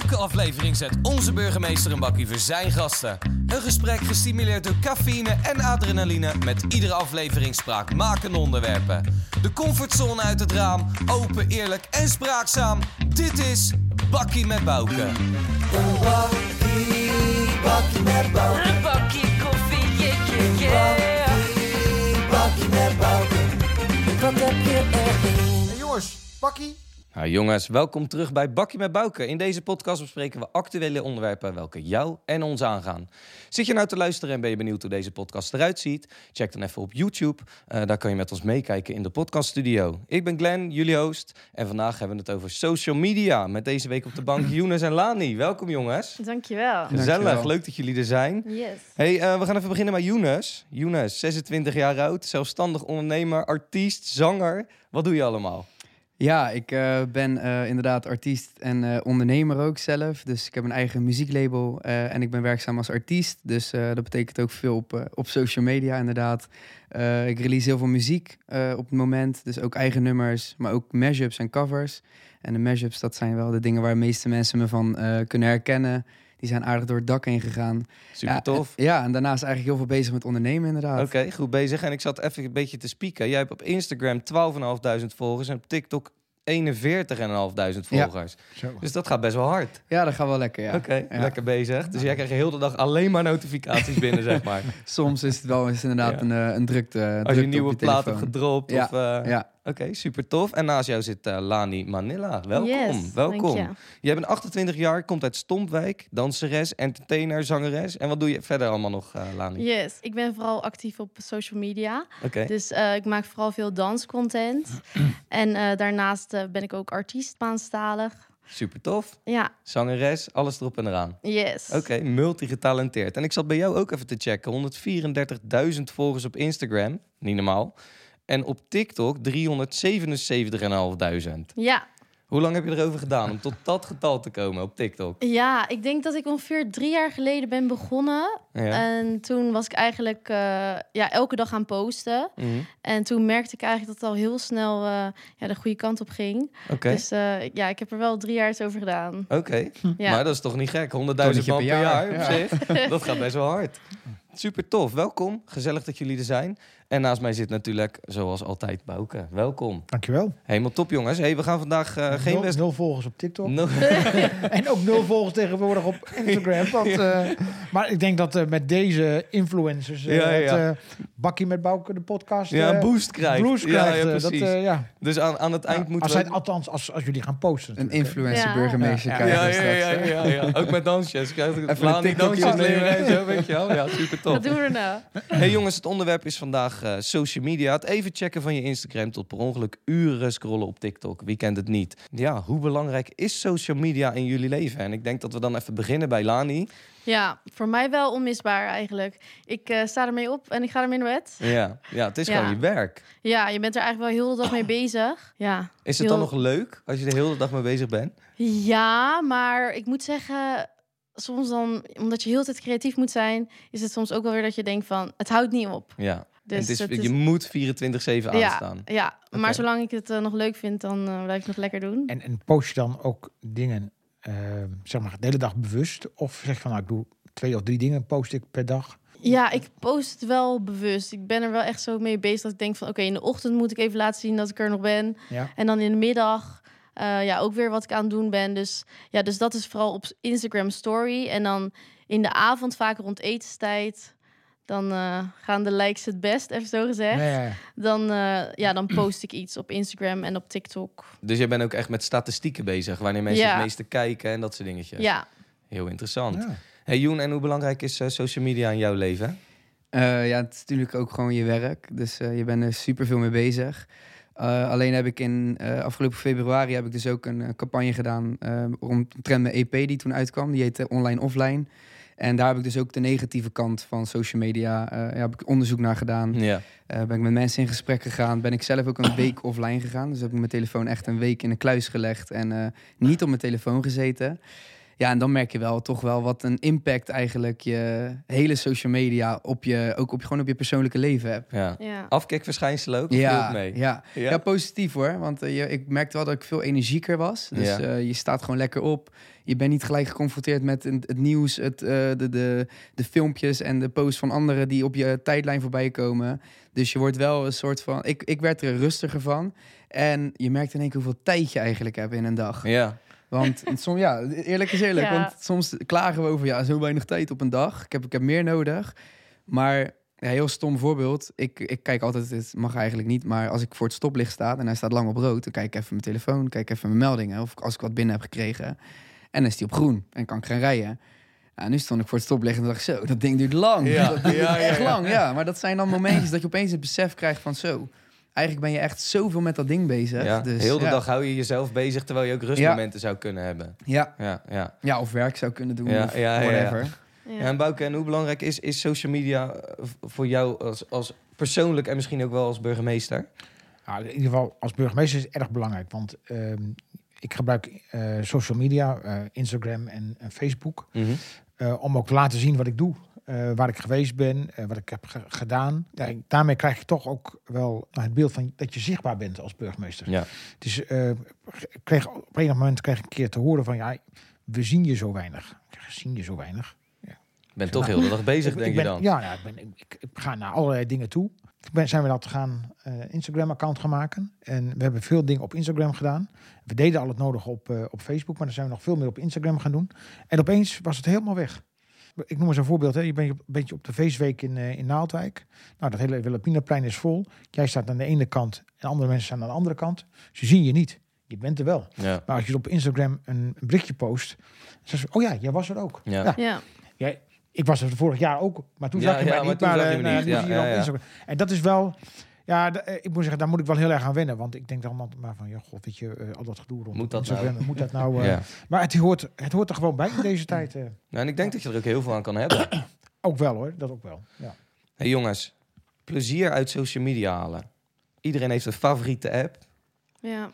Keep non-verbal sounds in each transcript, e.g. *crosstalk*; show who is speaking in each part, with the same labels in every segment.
Speaker 1: Elke aflevering zet onze burgemeester een bakkie voor zijn gasten. Een gesprek gestimuleerd door cafeïne en adrenaline met iedere aflevering spraakmakende onderwerpen. De comfortzone uit het raam, open, eerlijk en spraakzaam. Dit is Bakkie met Bouke.
Speaker 2: Een bakkie, bakkie met Bouke.
Speaker 3: Een bakje koffie, yeah, yeah, yeah.
Speaker 2: Bakkie met Bouke. Wat heb je erin?
Speaker 4: Hey jongens, bakkie.
Speaker 1: Nou jongens, welkom terug bij Bakkie met Bouke. In deze podcast bespreken we actuele onderwerpen welke jou en ons aangaan. Zit je nou te luisteren en ben je benieuwd hoe deze podcast eruit ziet? Check dan even op YouTube. Eh, daar kan je met ons meekijken in de podcaststudio. Ik ben Glenn, jullie host. En vandaag hebben we het over social media. Met deze week op de bank *laughs* Younes en Lani. Welkom jongens.
Speaker 5: Dankjewel.
Speaker 1: Gezellig,
Speaker 4: Dankjewel.
Speaker 1: leuk dat jullie er zijn.
Speaker 5: Yes.
Speaker 1: Hey, eh, we gaan even beginnen bij Younes. Younes, 26 jaar oud, zelfstandig ondernemer, artiest, zanger. Wat doe je allemaal?
Speaker 6: Ja, ik eh, ben eh, inderdaad artiest en eh, ondernemer ook zelf. Dus ik heb een eigen muzieklabel en ik ben werkzaam als artiest. Dus dat betekent ook veel op, op social media inderdaad. Ik release heel veel muziek op het moment. Dus ook eigen nummers, maar ook mashups en covers. En de mashups, dat zijn wel de dingen waar de meeste mensen me van kunnen herkennen. Die zijn aardig door het dak heen gegaan.
Speaker 1: Super
Speaker 6: ja,
Speaker 1: tof.
Speaker 6: En, ja, en daarnaast eigenlijk heel veel bezig met ondernemen inderdaad.
Speaker 1: Oké, goed bezig. En ik zat even een beetje te spieken. Jij hebt op Instagram 12.500 volgers en op TikTok 41.500 volgers.
Speaker 4: Zo.
Speaker 1: Dus dat gaat best wel hard.
Speaker 6: Ja, dat gaat wel lekker, ja.
Speaker 1: Oké,
Speaker 6: Ja.
Speaker 1: lekker bezig. Dus jij krijgt heel de dag alleen maar notificaties binnen, zeg maar. *laughs*
Speaker 6: Soms is het wel eens inderdaad
Speaker 1: Ja.
Speaker 6: een, eh, een drukte.
Speaker 1: Als je een nieuwe
Speaker 6: op je
Speaker 1: plaat hebt gedropt.
Speaker 6: Ja,
Speaker 1: Of, eh,
Speaker 6: Ja,
Speaker 1: Oké, super tof. En naast jou zit eh, Lani Manila. Welkom,
Speaker 5: Yes,
Speaker 1: welkom. Jij bent 28 jaar, komt uit Stompwijk, danseres, entertainer, zangeres. En wat doe je verder allemaal nog, eh, Lani?
Speaker 5: Yes, ik ben vooral actief op social media. Dus eh, ik maak vooral veel danscontent. *clears throat* en daarnaast ben ik ook artiest Spaanstalig.
Speaker 1: super tof.
Speaker 5: Ja,
Speaker 1: Zangeres, alles erop en eraan.
Speaker 5: yes.
Speaker 1: Oké, multigetalenteerd. En ik zat bij jou ook even te checken. 134.000 volgers op Instagram. Niet normaal. En op TikTok 377.500.
Speaker 5: Ja.
Speaker 1: Hoe lang heb je erover gedaan om tot dat getal te komen op TikTok?
Speaker 5: ja, ik denk dat ik ongeveer drie jaar geleden ben begonnen.
Speaker 1: Ja.
Speaker 5: En toen was ik eigenlijk eh, ja, elke dag gaan posten.
Speaker 1: Mhm.
Speaker 5: En toen merkte ik eigenlijk dat het al heel snel eh, ja, de goede kant op ging.
Speaker 1: Oké.
Speaker 5: Dus eh, ja, ik heb er wel drie jaar eens over gedaan.
Speaker 1: Oké,
Speaker 5: Ja.
Speaker 1: maar dat is toch niet gek? 100.000 man per
Speaker 6: per
Speaker 1: jaar,
Speaker 6: jaar,
Speaker 1: op
Speaker 6: ja.
Speaker 1: zich. *laughs* Dat gaat best wel hard. Super tof. Welkom. Gezellig dat jullie er zijn. En naast mij zit natuurlijk, zoals altijd, Bouke. Welkom.
Speaker 4: Dankjewel.
Speaker 1: Helemaal top, jongens. Hey, we gaan vandaag eh, geen
Speaker 4: nul,
Speaker 1: best...
Speaker 4: nul volgers op TikTok.
Speaker 1: No- *laughs* *laughs*
Speaker 4: En ook nul volgers tegenwoordig op Instagram. Want, eh, maar ik denk dat eh, met deze influencers... eh,
Speaker 1: Ja, ja.
Speaker 4: het, eh, Bakkie met Bouke, de podcast...
Speaker 1: ja,
Speaker 4: eh,
Speaker 1: een boost krijgt.
Speaker 4: boost
Speaker 1: Ja,
Speaker 4: krijgt.
Speaker 1: ja,
Speaker 4: dat,
Speaker 1: precies.
Speaker 4: eh, ja.
Speaker 1: Dus aan, aan het eind
Speaker 4: Ja,
Speaker 1: moeten
Speaker 4: als
Speaker 1: we...
Speaker 4: zij, althans, als, als jullie gaan posten.
Speaker 6: een
Speaker 4: natuurlijk, hè.
Speaker 6: influencer
Speaker 5: Ja.
Speaker 6: burgemeester
Speaker 4: Ja,
Speaker 1: Ja,
Speaker 6: krijgen
Speaker 1: ja, ja, ja. Ook met dansjes.
Speaker 6: Even een
Speaker 1: dansjes
Speaker 6: opnemen.
Speaker 1: leren en zo, weet je wel. Ja, super tof.
Speaker 5: Wat doen we nou?
Speaker 1: Hey jongens, het onderwerp is vandaag eh, social media. Het even checken van je Instagram tot per ongeluk uren scrollen op TikTok. Wie kent het niet? Ja, hoe belangrijk is social media in jullie leven? En ik denk dat we dan even beginnen bij Lani.
Speaker 5: Ja, voor mij wel onmisbaar eigenlijk. Ik eh, sta ermee op en ik ga ermee naar bed.
Speaker 1: Ja, ja het is
Speaker 5: Ja.
Speaker 1: gewoon je werk.
Speaker 5: Ja, je bent er eigenlijk wel heel de dag mee bezig. Ja,
Speaker 1: Is het dan nog leuk als je de hele dag mee bezig bent?
Speaker 5: ja maar ik moet zeggen, soms dan, omdat je heel de tijd creatief moet zijn, is het soms ook wel weer dat je denkt van, het houdt niet op.
Speaker 1: Ja.
Speaker 5: Dus
Speaker 1: het is,
Speaker 5: het
Speaker 1: je
Speaker 5: is-
Speaker 1: moet 24-7
Speaker 5: Ja,
Speaker 1: aanstaan.
Speaker 5: ja.
Speaker 1: Oké.
Speaker 5: maar zolang ik het eh, nog leuk vind, dan eh, blijf ik nog lekker doen.
Speaker 4: En, en post je dan ook dingen, eh, zeg maar, de hele dag bewust? Of zeg je van, nou, ik doe twee of drie dingen post ik per dag?
Speaker 5: Ja, ik post het wel bewust. Ik ben er wel echt zo mee bezig dat ik denk van... oké, in de ochtend moet ik even laten zien dat ik er nog ben.
Speaker 4: Ja.
Speaker 5: En dan in de middag eh, ja, ook weer wat ik aan het doen ben. Dus, ja, dus dat is vooral op Instagram Story. En dan in de avond, vaak rond etenstijd... dan eh, gaan de likes het best, even zo gezegd.
Speaker 4: Ja.
Speaker 5: Dan, eh, ja, dan post ik iets op Instagram en op TikTok.
Speaker 1: Dus jij bent ook echt met statistieken bezig. Wanneer mensen
Speaker 5: Ja.
Speaker 1: het meeste kijken en dat soort dingetjes.
Speaker 5: Ja.
Speaker 1: Heel interessant.
Speaker 4: Ja.
Speaker 1: Hey Joen, en hoe belangrijk is eh, social media in jouw leven?
Speaker 6: Eh, ja, het is natuurlijk ook gewoon je werk. Dus eh, je bent er super veel mee bezig. Eh, alleen heb ik in eh, afgelopen februari heb ik dus ook een campagne gedaan uh, omtrent mijn EP die toen uitkwam. Die heette Online Offline. En daar heb ik dus ook de negatieve kant van social media. eh, ja, heb ik onderzoek naar gedaan.
Speaker 1: Ja.
Speaker 6: Eh, ben ik met mensen in gesprek gegaan. Ben ik zelf ook een week *clears throat* offline gegaan. Dus heb ik mijn telefoon echt een week in een kluis gelegd en eh, niet op mijn telefoon gezeten. Ja, en dan merk je wel toch wel wat een impact eigenlijk je hele social media op je, ook op, gewoon op je persoonlijke leven hebt.
Speaker 1: Ja.
Speaker 5: Ja.
Speaker 1: Afkikverschijnselen ook?
Speaker 6: Ja,
Speaker 1: mee?
Speaker 6: ja.
Speaker 1: Ja?
Speaker 6: Ja, positief hoor. Want eh, je, ik merkte wel dat ik veel energieker was. Dus
Speaker 1: Ja.
Speaker 6: eh, je staat gewoon lekker op. Je bent niet gelijk geconfronteerd met het, het nieuws, het, eh, de, de, de filmpjes en de posts van anderen die op je tijdlijn voorbij komen. Dus je wordt wel een soort van. Ik, ik werd er rustiger van. En je merkt in één keer hoeveel tijd je eigenlijk hebt in een dag.
Speaker 1: Ja.
Speaker 6: Want soms, ja, eerlijk is eerlijk.
Speaker 5: Ja.
Speaker 6: Want soms klagen we over, ja, zo weinig tijd op een dag. Ik heb, ik heb meer nodig. Maar, ja, heel stom voorbeeld. Ik, ik kijk altijd, het mag eigenlijk niet, maar als ik voor het stoplicht sta en hij staat lang op rood, dan kijk ik even mijn telefoon, kijk even mijn meldingen. Of als ik wat binnen heb gekregen. En dan is die op groen en kan ik gaan rijden. Ja, nu stond ik voor het stoplicht en dacht ik zo, dat ding duurt lang.
Speaker 1: Ja, *laughs*
Speaker 6: Dat duurt
Speaker 1: ja, ja,
Speaker 6: echt
Speaker 1: ja.
Speaker 6: lang, ja. Maar dat zijn dan momentjes dat je opeens het besef krijgt van zo. Eigenlijk ben je echt zoveel met dat ding bezig.
Speaker 1: ja.
Speaker 6: Dus,
Speaker 1: Heel de
Speaker 6: ja.
Speaker 1: dag hou je jezelf bezig terwijl je ook rustmomenten zou kunnen hebben.
Speaker 6: Ja,
Speaker 1: Ja, ja.
Speaker 6: ja, of werk zou kunnen doen.
Speaker 1: Ja,
Speaker 6: of
Speaker 1: ja, ja, ja.
Speaker 6: whatever.
Speaker 5: Ja.
Speaker 1: Ja, en Bouke, en hoe belangrijk is, is social media eh, voor jou als, als persoonlijk en misschien ook wel als burgemeester?
Speaker 4: Ja, in ieder geval als burgemeester is het erg belangrijk. Want ehm, ik gebruik eh, social media, eh, Instagram en, en Facebook. eh, om ook te laten zien wat ik doe. waar ik geweest ben, wat ik heb ge- gedaan. Ja, daarmee krijg je toch ook wel nou, het beeld van dat je zichtbaar bent als burgemeester.
Speaker 1: Ja.
Speaker 4: Dus ik kreeg, op enig moment kreeg ik een keer te horen van ja, we zien je zo weinig. Ik zeg, zien je zo weinig.
Speaker 1: Ik ben toch heel de dag bezig,
Speaker 4: Ik-
Speaker 1: denk
Speaker 4: ik
Speaker 1: je dan?
Speaker 4: Ja, ja ik, ben, ik ga naar allerlei dingen toe. Ik ben, zijn we dat gaan eh, Instagram-account gaan maken. En we hebben veel dingen op Instagram gedaan. We deden al het nodige op, eh, op Facebook, maar dan zijn we nog veel meer op Instagram gaan doen. En opeens was het helemaal weg. Ik noem eens een voorbeeld. Hè. Je bent een beetje op de feestweek in, eh, in Naaldwijk. Nou, dat hele Wilhelminaplein is vol. Jij staat aan de ene kant en andere mensen staan aan de andere kant. Ze zien je niet. Je bent er wel.
Speaker 1: Ja.
Speaker 4: Maar als je op Instagram een, een berichtje post, dan zeggen ze, oh ja, jij was er ook.
Speaker 1: Ja.
Speaker 4: Ja,
Speaker 5: Ja.
Speaker 4: Jij, ik was er vorig jaar ook, maar toen
Speaker 1: Ja,
Speaker 4: zag je
Speaker 1: ja,
Speaker 4: mij
Speaker 1: maar
Speaker 4: niet.
Speaker 1: toen
Speaker 4: Maar, eh, nou
Speaker 1: Ja,
Speaker 4: je. En dat is wel, ja, eh, ik moet zeggen, daar moet ik wel heel erg aan wennen. Want ik denk dan maar- maar van, ja, god, weet je, eh, al dat gedoe rond
Speaker 1: Moet dat nou?
Speaker 4: moet dat nou? *laughs* eh,
Speaker 1: Ja.
Speaker 4: Maar het hoort, het hoort er gewoon bij in deze tijd. eh.
Speaker 1: Nou, en ik denk dat je er ook heel veel aan kan hebben. *clears throat*
Speaker 4: ook wel hoor, dat ook wel. Ja.
Speaker 1: hey, jongens, plezier uit social media halen. Iedereen heeft een favoriete app.
Speaker 5: Ja.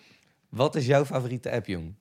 Speaker 1: Wat is jouw favoriete app, jong?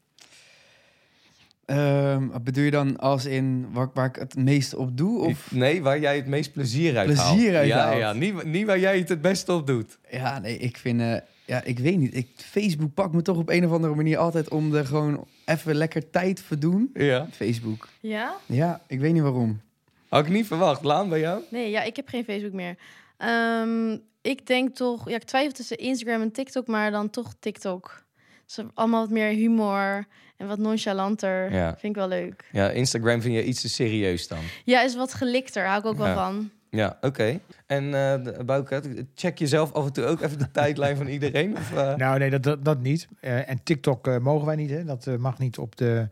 Speaker 6: Ehm, wat bedoel je dan als in waar, waar ik het meest op doe? Of?
Speaker 1: Nee, waar jij het meest plezier uit haalt.
Speaker 6: Plezier uit
Speaker 1: ja,
Speaker 6: haalt.
Speaker 1: Ja, niet, niet waar jij het het beste op doet.
Speaker 6: Ja, nee, ik vind... eh, ja, ik weet niet. Ik, Facebook pakt me toch op een of andere manier altijd om er gewoon even lekker tijd voor doen.
Speaker 1: Ja.
Speaker 6: Facebook.
Speaker 5: Ja?
Speaker 6: Ja, ik weet niet waarom.
Speaker 1: Had ik niet verwacht. Laan bij jou?
Speaker 5: Nee, ja, ik heb geen Facebook meer. Ehm, ik denk toch, ja, ik twijfel tussen Instagram en TikTok, maar dan toch TikTok. Dus allemaal wat meer humor en wat nonchalanter.
Speaker 1: Ja.
Speaker 5: Vind ik wel leuk.
Speaker 1: Ja, Instagram vind je iets te serieus dan.
Speaker 5: Ja, is wat gelikter, hou ik ook wel
Speaker 1: Ja.
Speaker 5: van.
Speaker 1: Ja, oké. En eh de- Bouke, check jezelf af en toe ook even de *laughs* tijdlijn van iedereen? Of, eh?
Speaker 4: Nou nee, dat, dat, dat niet. Eh, en TikTok mogen wij niet. Hè. Dat mag niet op de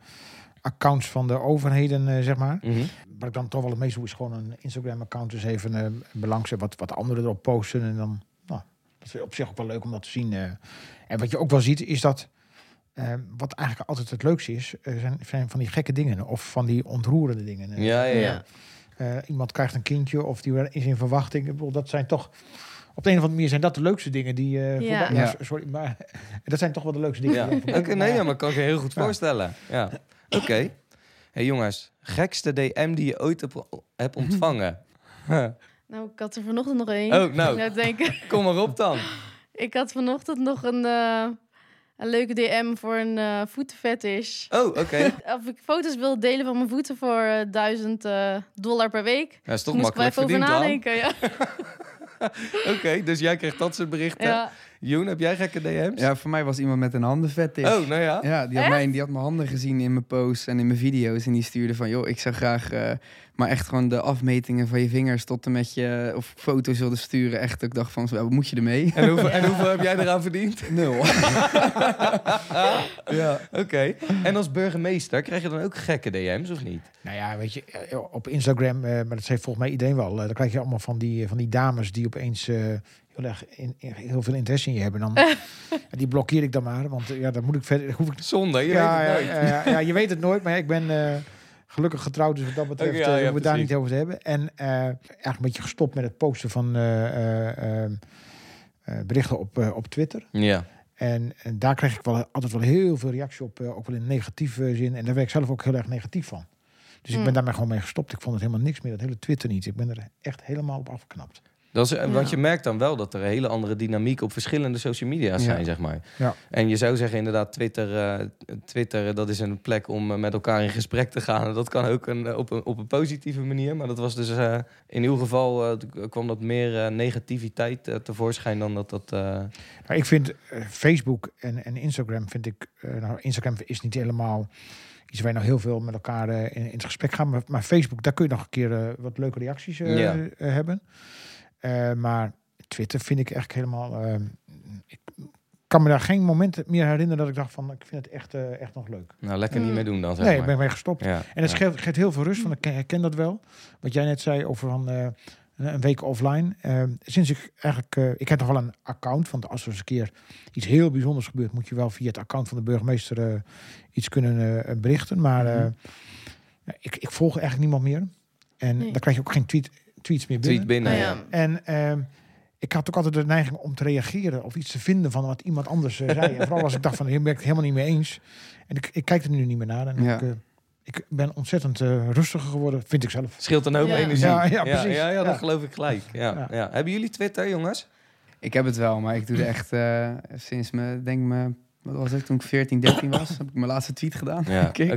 Speaker 4: accounts van de overheden, eh, zeg maar.
Speaker 1: Mhm.
Speaker 4: Wat ik dan toch wel het meest doe, is gewoon een Instagram-account. Dus even eh belangstelling wat, wat anderen erop posten. En dan, nou, dat is op zich ook wel leuk om dat te zien. En wat je ook wel ziet, is dat... eh, wat eigenlijk altijd het leukste is, eh, zijn, zijn van die gekke dingen. Of van die ontroerende dingen. Eh,
Speaker 1: Ja, ja, ja.
Speaker 4: Eh, iemand krijgt een kindje of die is in verwachting. Dat zijn toch... Op de een of andere manier zijn dat de leukste dingen die... eh,
Speaker 5: Ja.
Speaker 4: Sorry, maar *laughs* dat zijn toch wel de leukste dingen.
Speaker 1: Ja,
Speaker 4: die
Speaker 1: oké, nee, ja, maar kan ik je heel goed voorstellen. Ja, oké. hey, jongens, gekste DM die je ooit hebt, hebt ontvangen? *laughs*
Speaker 5: Nou, ik had er vanochtend nog één.
Speaker 1: Oh, nou.
Speaker 5: Ik denken.
Speaker 1: Kom maar op dan. *laughs*
Speaker 5: Ik had vanochtend nog een, eh, een leuke DM voor een eh voetenfetish.
Speaker 1: Oh, oké. *laughs*
Speaker 5: Of ik foto's wil delen van mijn voeten voor eh, 1000 eh, dollar per week.
Speaker 1: Dat is toch
Speaker 5: Moest ik wel
Speaker 1: makkelijk
Speaker 5: even over nadenken. Ja. *laughs*
Speaker 1: Oké, dus jij krijgt dat soort berichten.
Speaker 5: ja.
Speaker 1: Joen, heb jij gekke DM's?
Speaker 6: Ja, voor mij was iemand met een handenfetish.
Speaker 1: Oh, nou ja.
Speaker 6: Ja, die had,
Speaker 5: Echt?
Speaker 6: mijn, die had mijn handen gezien in mijn posts en in mijn video's. En die stuurde van, joh, ik zou graag... eh, maar echt gewoon de afmetingen van je vingers tot en met je... Of foto's wilde sturen. Echt, ik dacht van, wat moet je ermee?
Speaker 1: En hoeveel, en hoeveel heb jij eraan verdiend?
Speaker 6: Nul. *laughs* ja.
Speaker 1: Oké. En als burgemeester krijg je dan ook gekke DM's of niet?
Speaker 4: Nou ja, weet je, eh, op Instagram, eh, maar dat heeft volgens mij iedereen wel. eh, dan krijg je allemaal van die, van die dames die opeens eh, heel, erg in, in- heel veel interesse in je hebben. Dan, ja, *laughs* die blokkeer ik dan maar, want ja, dan moet ik verder. Hoef ik,
Speaker 1: Zonde, je
Speaker 4: ja,
Speaker 1: weet
Speaker 4: ja,
Speaker 1: het nooit.
Speaker 4: ja, ja, je weet het nooit, maar ik ben eh, gelukkig getrouwd, dus wat dat betreft
Speaker 1: ja,
Speaker 4: eh,
Speaker 1: ja,
Speaker 4: hoeven we het daar niet over te hebben. En eh, eigenlijk een beetje gestopt met het posten van eh, eh, eh, eh, berichten op, eh, op Twitter.
Speaker 1: Ja.
Speaker 4: En, en daar kreeg ik wel altijd wel heel veel reactie op, eh, ook wel in negatieve zin. En daar werd ik zelf ook heel erg negatief van. Dus ik ben daarmee gewoon mee gestopt. Ik vond het helemaal niks meer, dat hele Twitter niet. Ik ben er echt helemaal op afgeknapt.
Speaker 1: Dat is, Want
Speaker 5: Ja.
Speaker 1: je merkt dan wel dat er een hele andere dynamiek op verschillende social media's
Speaker 6: Ja.
Speaker 1: zijn, zeg maar.
Speaker 4: Ja.
Speaker 1: En je zou zeggen inderdaad, Twitter, eh, Twitter eh, dat is een plek om eh, met elkaar in gesprek te gaan. Dat kan ook een, eh, op, een, op een positieve manier. Maar dat was dus eh, in uw geval eh, kwam dat meer eh, negativiteit eh, tevoorschijn dan dat dat. eh,
Speaker 4: Maar ik vind eh, Facebook en, en Instagram vind ik... eh, nou, Instagram is niet helemaal iets waar je nou heel veel met elkaar eh, in, in het gesprek gaat. Maar, maar Facebook, daar kun je nog een keer eh, wat leuke reacties eh,
Speaker 1: Ja.
Speaker 4: eh, hebben. Eh, maar Twitter vind ik echt helemaal... eh, ik kan me daar geen moment meer herinneren dat ik dacht van... Ik vind het echt, eh, echt nog leuk.
Speaker 1: nou, lekker niet
Speaker 5: Mm.
Speaker 1: meer doen dan, zeg
Speaker 4: nee, ik ben mee gestopt.
Speaker 1: Ja,
Speaker 4: En het
Speaker 1: ja.
Speaker 4: geeft, geeft heel veel rust, want ik ken- herken dat wel. Wat jij net zei over van, eh, een week offline. Eh, sinds ik eigenlijk... eh, ik heb nog wel een account, want als er eens een keer iets heel bijzonders gebeurt... moet je wel via het account van de burgemeester eh, iets kunnen eh, berichten. Maar eh,
Speaker 1: Mhm.
Speaker 4: ik, ik volg eigenlijk niemand meer. En
Speaker 5: Nee.
Speaker 4: dan krijg je ook geen tweet, tweets meer binnen.
Speaker 1: Tweet binnen. Ja.
Speaker 4: En ehm, ik had ook altijd de neiging om te reageren of iets te vinden van wat iemand anders eh, zei. En vooral als ik dacht van, hier ben ik het helemaal niet mee eens. En ik, ik kijk er nu niet meer naar. En
Speaker 6: Ja.
Speaker 4: ik, eh, ik ben ontzettend eh, rustiger geworden, vind ik zelf.
Speaker 1: Scheelt een hoop
Speaker 5: Ja.
Speaker 1: energie.
Speaker 4: Ja, ja,
Speaker 1: ja,
Speaker 4: precies.
Speaker 1: ja, ja, dat geloof ik gelijk. Ja,
Speaker 4: Ja.
Speaker 1: ja. Hebben jullie Twitter, jongens?
Speaker 6: Ik heb het wel, maar ik doe er echt eh, sinds me, denk me, wat was het, toen ik 14, 13 was, heb ik mijn laatste tweet gedaan.
Speaker 1: Ja, *laughs* oké.
Speaker 5: Ja.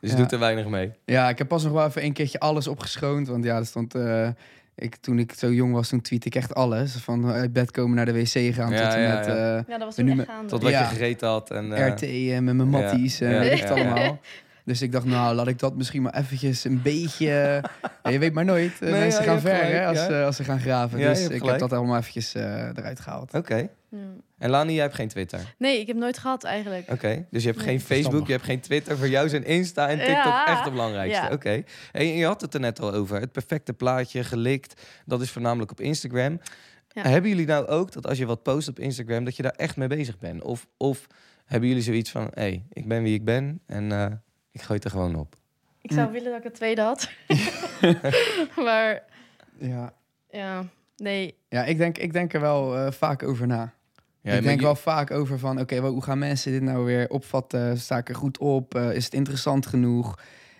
Speaker 1: Dus
Speaker 6: Ja.
Speaker 1: je doet er weinig mee.
Speaker 6: Ja, ik heb pas nog wel even een keertje alles opgeschoond, want ja, er stond, eh, ik, toen ik zo jong was, toen tweet ik echt alles. Van uit bed komen naar de wc gaan
Speaker 1: Ja,
Speaker 6: tot en met
Speaker 1: ja.
Speaker 6: eh,
Speaker 5: Ja, dat was
Speaker 6: En
Speaker 5: toen
Speaker 6: nu
Speaker 5: echt gaande.
Speaker 1: Tot wat
Speaker 6: Ja.
Speaker 1: je gegeten had. En, eh,
Speaker 6: RT en met mijn matties en
Speaker 1: ja.
Speaker 6: allemaal. Dus ik dacht, nou, laat ik dat misschien maar eventjes een beetje... *laughs* ja, je weet maar nooit. *laughs*
Speaker 1: Nee,
Speaker 6: mensen
Speaker 1: ja,
Speaker 6: gaan ver
Speaker 1: gelijk,
Speaker 6: hè, als,
Speaker 1: ja.
Speaker 6: eh, als ze gaan graven. Dus ik heb dat allemaal eventjes eh, eruit gehaald.
Speaker 1: Oké.
Speaker 5: Ja.
Speaker 1: En Lani, jij hebt geen Twitter?
Speaker 5: Nee, ik heb nooit gehad eigenlijk.
Speaker 1: Oké. Dus je hebt
Speaker 5: Nee.
Speaker 1: geen Facebook,
Speaker 4: Verstandig.
Speaker 1: je hebt geen Twitter. Voor jou zijn Insta en TikTok
Speaker 5: Ja.
Speaker 1: echt het belangrijkste.
Speaker 5: Ja.
Speaker 1: Oké. En je had het er net al over. Het perfecte plaatje, gelikt. Dat is voornamelijk op Instagram.
Speaker 5: Ja.
Speaker 1: Hebben jullie nou ook dat als je wat post op Instagram... dat je daar echt mee bezig bent? Of, of hebben jullie zoiets van... hé, hey, ik ben wie ik ben en eh, ik gooi het er gewoon op?
Speaker 5: Ik zou
Speaker 6: Hm.
Speaker 5: willen dat ik het tweede had. *laughs* *laughs* maar
Speaker 6: Ja,
Speaker 5: ja, nee.
Speaker 6: ja ik, denk, ik denk er wel eh, vaak over na.
Speaker 1: Ja,
Speaker 6: ik denk
Speaker 1: je-
Speaker 6: wel vaak over van, oké, hoe gaan mensen dit nou weer opvatten? Sta ik er goed op? Eh, is het interessant genoeg?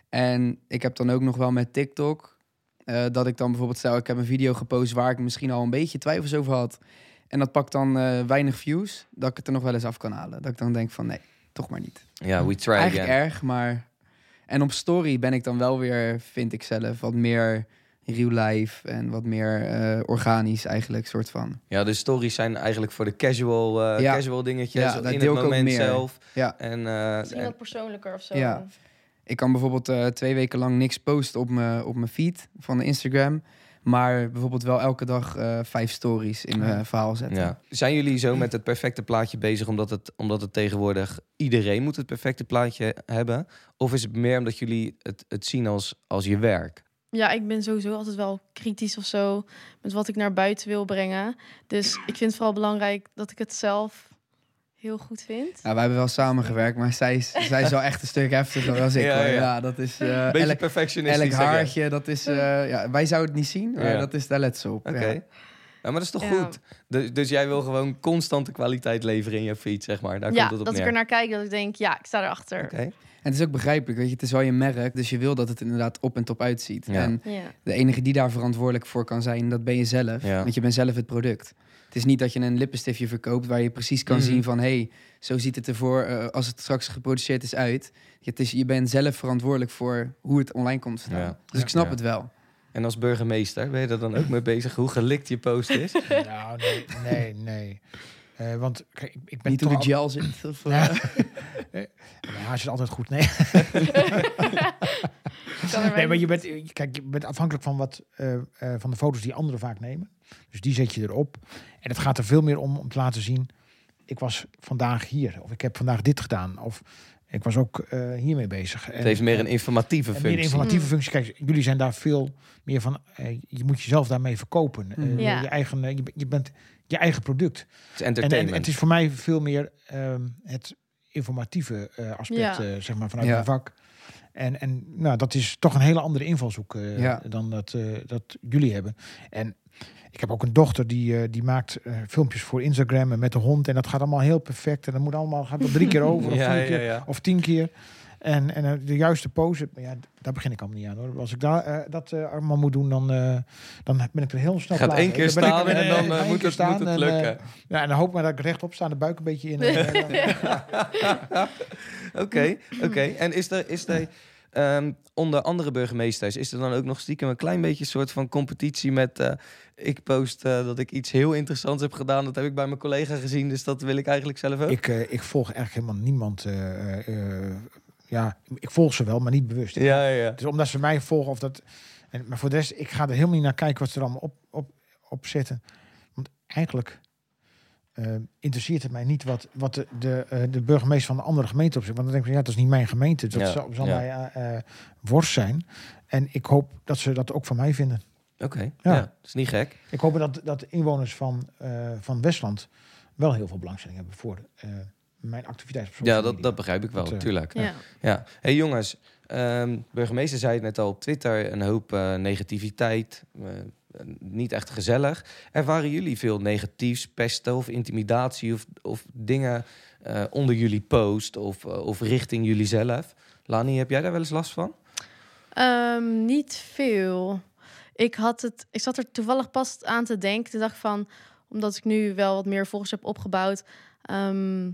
Speaker 6: En ik heb dan ook nog wel met TikTok, eh, dat ik dan bijvoorbeeld stel, ik heb een video gepost waar ik misschien al een beetje twijfels over had. En dat pakt dan eh, weinig views, dat ik het er nog wel eens af kan halen. Dat ik dan denk van, nee, toch maar niet.
Speaker 1: Ja, we try
Speaker 6: Eigenlijk
Speaker 1: again.
Speaker 6: erg, maar... En op story ben ik dan wel weer, vind ik zelf, wat meer real life en wat meer eh, organisch eigenlijk, soort van.
Speaker 1: Ja, de stories zijn eigenlijk voor de casual, eh,
Speaker 6: Ja.
Speaker 1: casual dingetjes.
Speaker 6: Ja, dat
Speaker 1: in
Speaker 6: deel
Speaker 1: het
Speaker 6: ik ook
Speaker 1: moment
Speaker 6: meer.
Speaker 1: zelf.
Speaker 6: Ja.
Speaker 1: En, eh,
Speaker 5: Misschien
Speaker 1: en-
Speaker 5: wat persoonlijker of zo.
Speaker 6: Ja. Ik kan bijvoorbeeld eh, twee weken lang niks posten op mijn op mijn feed van de Instagram. Maar bijvoorbeeld wel elke dag eh, vijf stories in mijn verhaal zetten.
Speaker 1: Ja. Zijn jullie zo met het perfecte plaatje bezig omdat het, omdat het tegenwoordig iedereen moet het perfecte plaatje hebben? Of is het meer omdat jullie het, het zien als, als je werk?
Speaker 5: Ja, ik ben sowieso altijd wel kritisch of zo met wat ik naar buiten wil brengen. Dus ik vind het vooral belangrijk dat ik het zelf heel goed vind.
Speaker 6: Ja, wij hebben wel samengewerkt, maar zij is, *laughs* zij is wel echt een stuk heftiger dan ik.
Speaker 1: Ja,
Speaker 6: hoor.
Speaker 1: ja.
Speaker 6: Ja, dat is eh
Speaker 1: Beetje
Speaker 6: elk,
Speaker 1: perfectionistisch.
Speaker 6: elk haartje, dat is... eh, ja, wij zouden het niet zien, maar
Speaker 1: Ja.
Speaker 6: dat is, daar let ze op.
Speaker 1: Oké.
Speaker 6: Ja.
Speaker 1: Ja, maar dat is toch
Speaker 5: Ja.
Speaker 1: goed? Dus, dus jij wil gewoon constante kwaliteit leveren in je feed, zeg maar. Daar
Speaker 5: ja,
Speaker 1: komt het op
Speaker 5: dat
Speaker 1: neer.
Speaker 5: ik er naar kijk, dat ik denk, ja, ik sta erachter.
Speaker 1: Oké.
Speaker 6: En het is ook begrijpelijk, weet je, het is wel je merk, dus je wil dat het inderdaad op en top uitziet.
Speaker 1: Ja.
Speaker 6: En
Speaker 5: Ja.
Speaker 6: de enige die daar verantwoordelijk voor kan zijn, dat ben je zelf.
Speaker 1: Ja.
Speaker 6: Want je bent zelf het product. Het is niet dat je een lippenstiftje verkoopt waar je precies kan
Speaker 1: Mhm.
Speaker 6: zien van... hé, hey, zo ziet het ervoor eh, als het straks geproduceerd is uit. Het is, je bent zelf verantwoordelijk voor hoe het online komt te staan.
Speaker 1: Ja.
Speaker 6: Dus ik snap
Speaker 1: Ja.
Speaker 6: het wel.
Speaker 1: En als burgemeester, ben je er dan ook mee bezig hoe gelikt je post is? *laughs*
Speaker 4: Nou, nee, nee, nee. Eh, want kijk, ik, ik ben
Speaker 6: niet hoe de
Speaker 4: al-
Speaker 6: gel zit. *laughs* Of, eh,
Speaker 4: Ja. Ja, is het altijd goed. Nee. *laughs* Maar je bent, kijk, je bent afhankelijk van, wat, eh, eh, van de foto's die anderen vaak nemen. Dus die zet je erop. En het gaat er veel meer om om te laten zien... ik was vandaag hier. Of ik heb vandaag dit gedaan. Of ik was ook eh, hiermee bezig.
Speaker 1: Het heeft meer een informatieve
Speaker 4: en
Speaker 1: functie.
Speaker 4: meer informatieve
Speaker 5: Mm.
Speaker 4: functie. Kijk, jullie zijn daar veel meer van... eh, je moet jezelf daarmee verkopen. Eh.
Speaker 5: Ja.
Speaker 4: je, eigen, eh, je, je bent je eigen product.
Speaker 1: Het is
Speaker 4: En, en
Speaker 1: entertainment.
Speaker 4: het is voor mij veel meer ehm, het, informatieve eh, aspect,
Speaker 5: Ja.
Speaker 4: eh, zeg maar, vanuit
Speaker 6: Ja.
Speaker 4: mijn vak. En, en nou, dat is toch een hele andere invalshoek eh,
Speaker 6: Ja.
Speaker 4: dan dat, eh, dat jullie hebben. En ik heb ook een dochter die, eh, die maakt eh, filmpjes voor Instagram en met de hond. En dat gaat allemaal heel perfect. En dat moet allemaal gaat wel drie keer over of, *laughs*
Speaker 1: Ja,
Speaker 4: vier
Speaker 1: ja,
Speaker 4: keer,
Speaker 1: ja.
Speaker 4: of tien keer. En, en eh, de juiste pose, maar ja, daar begin ik allemaal niet aan hoor. Als ik daar, eh, dat eh, allemaal moet doen, dan, dan ben ik er heel snel
Speaker 1: Gaat één keer
Speaker 4: ik-
Speaker 1: staan en dan moet, het, moet het
Speaker 4: en,
Speaker 1: lukken.
Speaker 4: ja, en dan hoop ik maar dat ik rechtop sta, de buik een beetje in. *laughs*
Speaker 1: Oké, oké. En is er, is er ehm, onder andere burgemeesters, is er dan ook nog stiekem een klein beetje een soort van competitie met... ik post dat ik iets heel interessants heb gedaan. Dat heb ik bij mijn collega gezien, dus dat wil ik eigenlijk zelf ook.
Speaker 4: ik, ik volg eigenlijk helemaal niemand. Ja, ik volg ze wel, maar niet bewust.
Speaker 1: ja, ja.
Speaker 4: Dus omdat ze mij volgen of dat. En, maar voor de rest, ik ga er helemaal niet naar kijken wat ze er allemaal op, op, op zetten. Want eigenlijk eh, interesseert het mij niet wat, wat de, de, eh, de burgemeester van de andere gemeente op zegt. Want dan denk ik, ja, dat is niet mijn gemeente. Dat
Speaker 1: Ja,
Speaker 4: zal, zal
Speaker 1: ja.
Speaker 4: mij eh, worst zijn. En ik hoop dat ze dat ook van mij vinden.
Speaker 1: Oké,
Speaker 4: Ja.
Speaker 1: ja. dat is niet gek.
Speaker 4: Ik hoop dat, dat de inwoners van, van Westland wel heel veel belangstelling hebben voor mijn activiteiten. op
Speaker 1: Ja, dat, dat begrijp ik wel,
Speaker 4: Dat, eh,
Speaker 1: tuurlijk.
Speaker 5: Ja.
Speaker 1: Ja. hey, jongens, ehm, burgemeester zei het net al op Twitter, een hoop eh, negativiteit, eh, niet echt gezellig. Ervaren jullie veel negatiefs, pesten of intimidatie of, of dingen eh, onder jullie post of, of richting jullie zelf? Lani, heb jij daar wel eens last van?
Speaker 5: Ehm, niet veel. Ik, had het, ik zat er toevallig pas aan te denken. Dacht ik van, omdat ik nu wel wat meer volgers heb opgebouwd. ehm,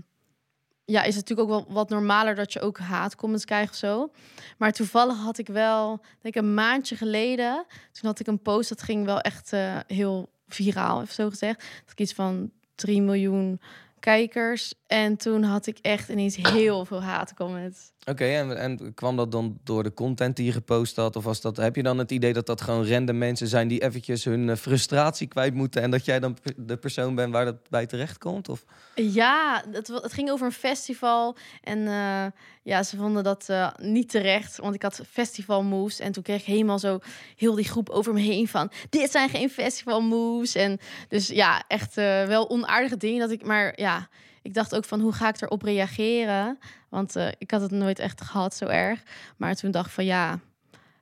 Speaker 5: ja, is het natuurlijk ook wel wat normaler dat je ook haatcomments krijgt of zo. Maar toevallig had ik wel, denk ik een maandje geleden. Toen had ik een post, dat ging wel echt eh, heel viraal, even zo gezegd. Dat ik iets van 3 miljoen kijkers. En toen had ik echt ineens heel veel haatcomments.
Speaker 1: Oké, en, en kwam dat dan door de content die je gepost had? Of was dat, heb je dan het idee dat dat gewoon random mensen zijn die eventjes hun eh, frustratie kwijt moeten en dat jij dan de persoon bent waar dat bij terecht komt? Of?
Speaker 5: Ja, het, het ging over een festival. En eh, ja, ze vonden dat eh, niet terecht. Want ik had festival moves. En toen kreeg ik helemaal zo heel die groep over me heen van... Dit zijn geen festival moves. En dus ja, echt wel onaardige dingen. Dat ik, maar ja, ik dacht ook van hoe ga ik erop reageren? Want eh, ik had het nooit echt gehad zo erg. Maar toen dacht ik van ja,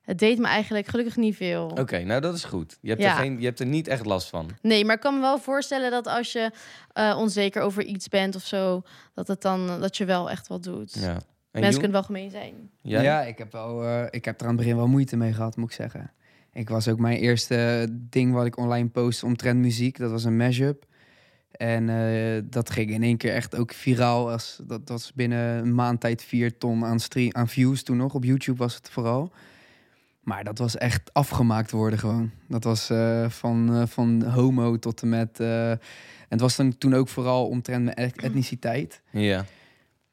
Speaker 5: het deed me eigenlijk gelukkig niet veel.
Speaker 1: Oké, nou dat is goed. Je hebt,
Speaker 5: Ja.
Speaker 1: er geen, je hebt er niet echt last van.
Speaker 5: Nee, maar ik kan me wel voorstellen dat als je eh, onzeker over iets bent of zo, dat het dan dat je wel echt wat doet.
Speaker 1: Ja. En
Speaker 5: Mensen kunnen wel gemeen zijn.
Speaker 1: Jij?
Speaker 6: Ja, ik heb, wel, eh, ik heb er aan het begin wel moeite mee gehad, moet ik zeggen. Ik was ook mijn eerste ding wat ik online post omtrent muziek. Dat was een mashup. En eh, dat ging in één keer echt ook viraal. Als, dat was binnen een maand tijd vier ton aan, stream, aan views toen nog. Op YouTube was het vooral. Maar dat was echt afgemaakt worden gewoon. Dat was eh, van, eh, van homo tot en met... en het was dan toen ook vooral omtrent mijn et- etniciteit.
Speaker 1: Ja.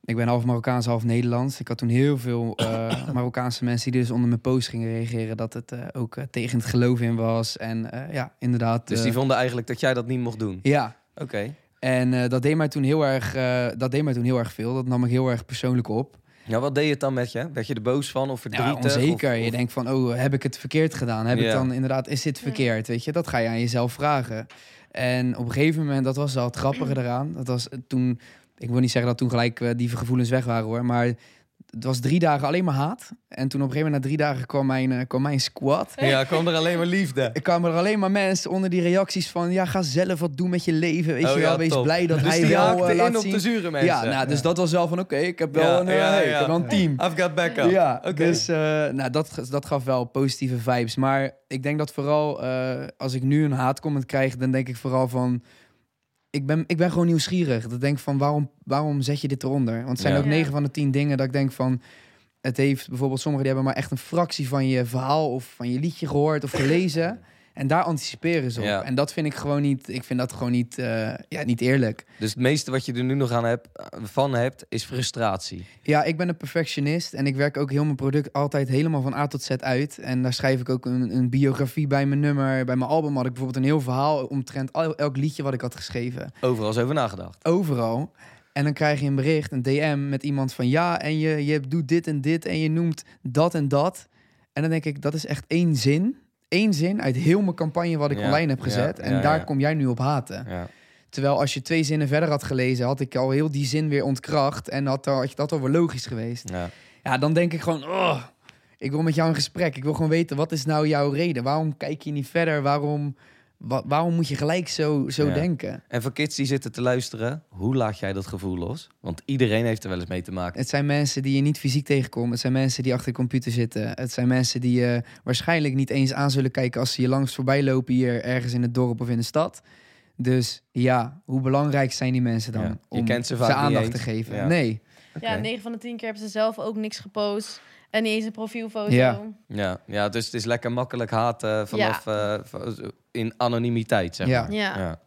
Speaker 6: Ik ben half Marokkaans, half Nederlands. Ik had toen heel veel *coughs* Marokkaanse mensen die dus onder mijn post gingen reageren dat het ook tegen het geloof in was. En ja, inderdaad.
Speaker 1: Dus die vonden eigenlijk dat jij dat niet mocht doen.
Speaker 6: Ja,
Speaker 1: Oké.
Speaker 6: en eh, dat deed mij toen heel erg, eh, dat deed mij toen heel erg veel. Dat nam ik heel erg persoonlijk op.
Speaker 1: Ja, wat deed het dan met je? Werd je er boos van of
Speaker 6: Ja,
Speaker 1: verdrietig?
Speaker 6: onzeker.
Speaker 1: of-
Speaker 6: Je denkt van, oh, heb ik het verkeerd gedaan? Heb ik
Speaker 1: Ja.
Speaker 6: dan inderdaad, is dit
Speaker 5: Ja.
Speaker 6: verkeerd? Weet je, dat ga je aan jezelf vragen. En op een gegeven moment, dat was al het grappige *clears throat* eraan. Dat was eh, toen, ik wil niet zeggen dat toen gelijk die gevoelens weg waren hoor, maar het was drie dagen alleen maar haat. En toen op een gegeven moment na drie dagen kwam mijn, eh, kwam mijn squad.
Speaker 1: Ja, kwam er alleen maar liefde.
Speaker 6: Er kwamen er alleen maar mensen onder die reacties van... ja, ga zelf wat doen met je leven, weet
Speaker 1: Oh
Speaker 6: je wel.
Speaker 1: ja,
Speaker 6: Wees
Speaker 1: top.
Speaker 6: blij dat
Speaker 1: dus
Speaker 6: hij wel
Speaker 1: haakte
Speaker 6: eh,
Speaker 1: in
Speaker 6: laat
Speaker 1: op
Speaker 6: zien.
Speaker 1: de zure mensen.
Speaker 6: Ja, nou, dus dat was wel van oké, ik heb wel
Speaker 1: Ja,
Speaker 6: een, eh, hey, ik heb wel een team.
Speaker 1: I've got backup.
Speaker 6: Ja, dus nou, dat, dat gaf wel positieve vibes. Maar ik denk dat vooral als ik nu een haatcomment krijg, dan denk ik vooral van. Ik ben, ik ben gewoon nieuwsgierig. Dat denk ik van waarom, waarom zet je dit eronder? Want het zijn
Speaker 1: Ja.
Speaker 6: ook. 9 van de 10 dingen dat ik denk van. Het heeft bijvoorbeeld sommigen die hebben maar echt een fractie van je verhaal of van je liedje gehoord of gelezen. *laughs* En daar anticiperen ze op.
Speaker 1: Ja.
Speaker 6: En dat vind ik gewoon niet. Ik vind dat gewoon niet, eh, ja, niet eerlijk.
Speaker 1: Dus het meeste wat je er nu nog aan hebt, van hebt, is frustratie.
Speaker 6: Ja, ik ben een perfectionist en ik werk ook heel mijn product altijd helemaal van A tot Z uit. En daar schrijf ik ook een, een biografie bij mijn nummer. Bij mijn album had ik bijvoorbeeld een heel verhaal omtrent al- elk liedje wat ik had geschreven.
Speaker 1: Overal eens over nagedacht.
Speaker 6: Overal. En dan krijg je een bericht, een DM met iemand van ja, en je, je doet dit en dit en je noemt dat en dat. En dan denk ik, dat is echt één zin. Eén zin uit heel mijn campagne wat ik
Speaker 1: Ja,
Speaker 6: online heb
Speaker 1: ja,
Speaker 6: gezet. en
Speaker 1: ja,
Speaker 6: daar kom jij nu op haten. Terwijl als je twee zinnen verder had gelezen, had ik al heel die zin weer ontkracht. En had, had je dat al wel logisch geweest.
Speaker 1: Ja.
Speaker 6: Ja, dan denk ik gewoon, oh, ik wil met jou in gesprek. Ik wil gewoon weten, wat is nou jouw reden? Waarom kijk je niet verder? Waarom, wa- waarom moet je gelijk zo, zo
Speaker 1: Ja.
Speaker 6: denken?
Speaker 1: En voor kids die zitten te luisteren, hoe laat jij dat gevoel los? Want iedereen heeft er wel eens mee te maken.
Speaker 6: Het zijn mensen die je niet fysiek tegenkomt. Het zijn mensen die achter de computer zitten. Het zijn mensen die je waarschijnlijk niet eens aan zullen kijken als ze je langs voorbij lopen hier ergens in het dorp of in de stad. Dus ja, hoe belangrijk zijn die mensen dan
Speaker 1: Ja, je
Speaker 6: om
Speaker 1: kent ze vaak
Speaker 6: aandacht
Speaker 1: eens.
Speaker 6: te geven?
Speaker 1: Ja.
Speaker 6: Nee.
Speaker 5: Ja,
Speaker 1: Oké.
Speaker 5: 9 van de 10 keer hebben ze zelf ook niks gepost. En niet eens een profielfoto.
Speaker 6: Ja.
Speaker 1: Ja, ja, dus het is lekker makkelijk haten vanaf eh, in anonimiteit, zeg
Speaker 6: Ja.
Speaker 1: maar.
Speaker 5: Ja.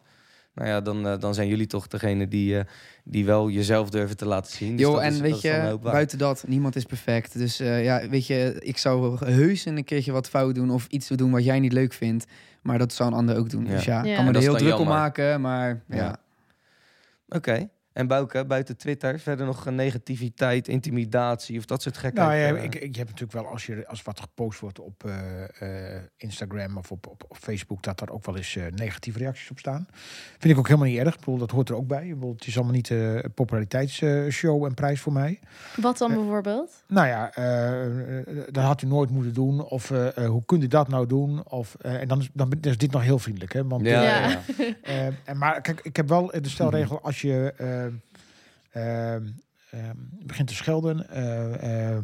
Speaker 1: Nou ja, dan, eh, dan zijn jullie toch degene die, eh, die wel jezelf durven te laten zien. Dus
Speaker 6: Jo, en
Speaker 1: is-
Speaker 6: weet je, buiten dat, niemand is perfect. Dus eh, ja, weet je, ik zou heus een keertje wat fout doen of iets doen wat jij niet leuk vindt. Maar dat zou een ander ook doen.
Speaker 1: Ja.
Speaker 6: Dus ja,
Speaker 5: Ja.
Speaker 6: kan me er heel druk om maken, maar ja.
Speaker 1: Ja. Oké. En Bouke, buiten Twitter, verder nog een negativiteit, intimidatie of dat soort gekheid?
Speaker 4: Nou ja,
Speaker 1: eh,
Speaker 4: ik, ik heb natuurlijk wel als je als wat gepost wordt op eh, eh, Instagram of op, op, op Facebook, dat daar ook wel eens eh, negatieve reacties op staan. Vind ik ook helemaal niet erg. Ik bedoel, dat hoort er ook bij. Ik bedoel, het is allemaal niet eh, een populariteitsshow en prijs voor mij.
Speaker 5: Wat dan
Speaker 4: Eh,
Speaker 5: bijvoorbeeld?
Speaker 4: Nou ja, eh, eh, dat had u nooit moeten doen. Of eh, eh, hoe kunt u dat nou doen? Of, eh, en dan is, dan is dit nog heel vriendelijk. Hè? Want,
Speaker 1: ja,
Speaker 4: eh,
Speaker 1: ja.
Speaker 4: Eh, en maar kijk, ik heb wel de stelregel als je eh, eh, eh, begint te schelden eh, eh,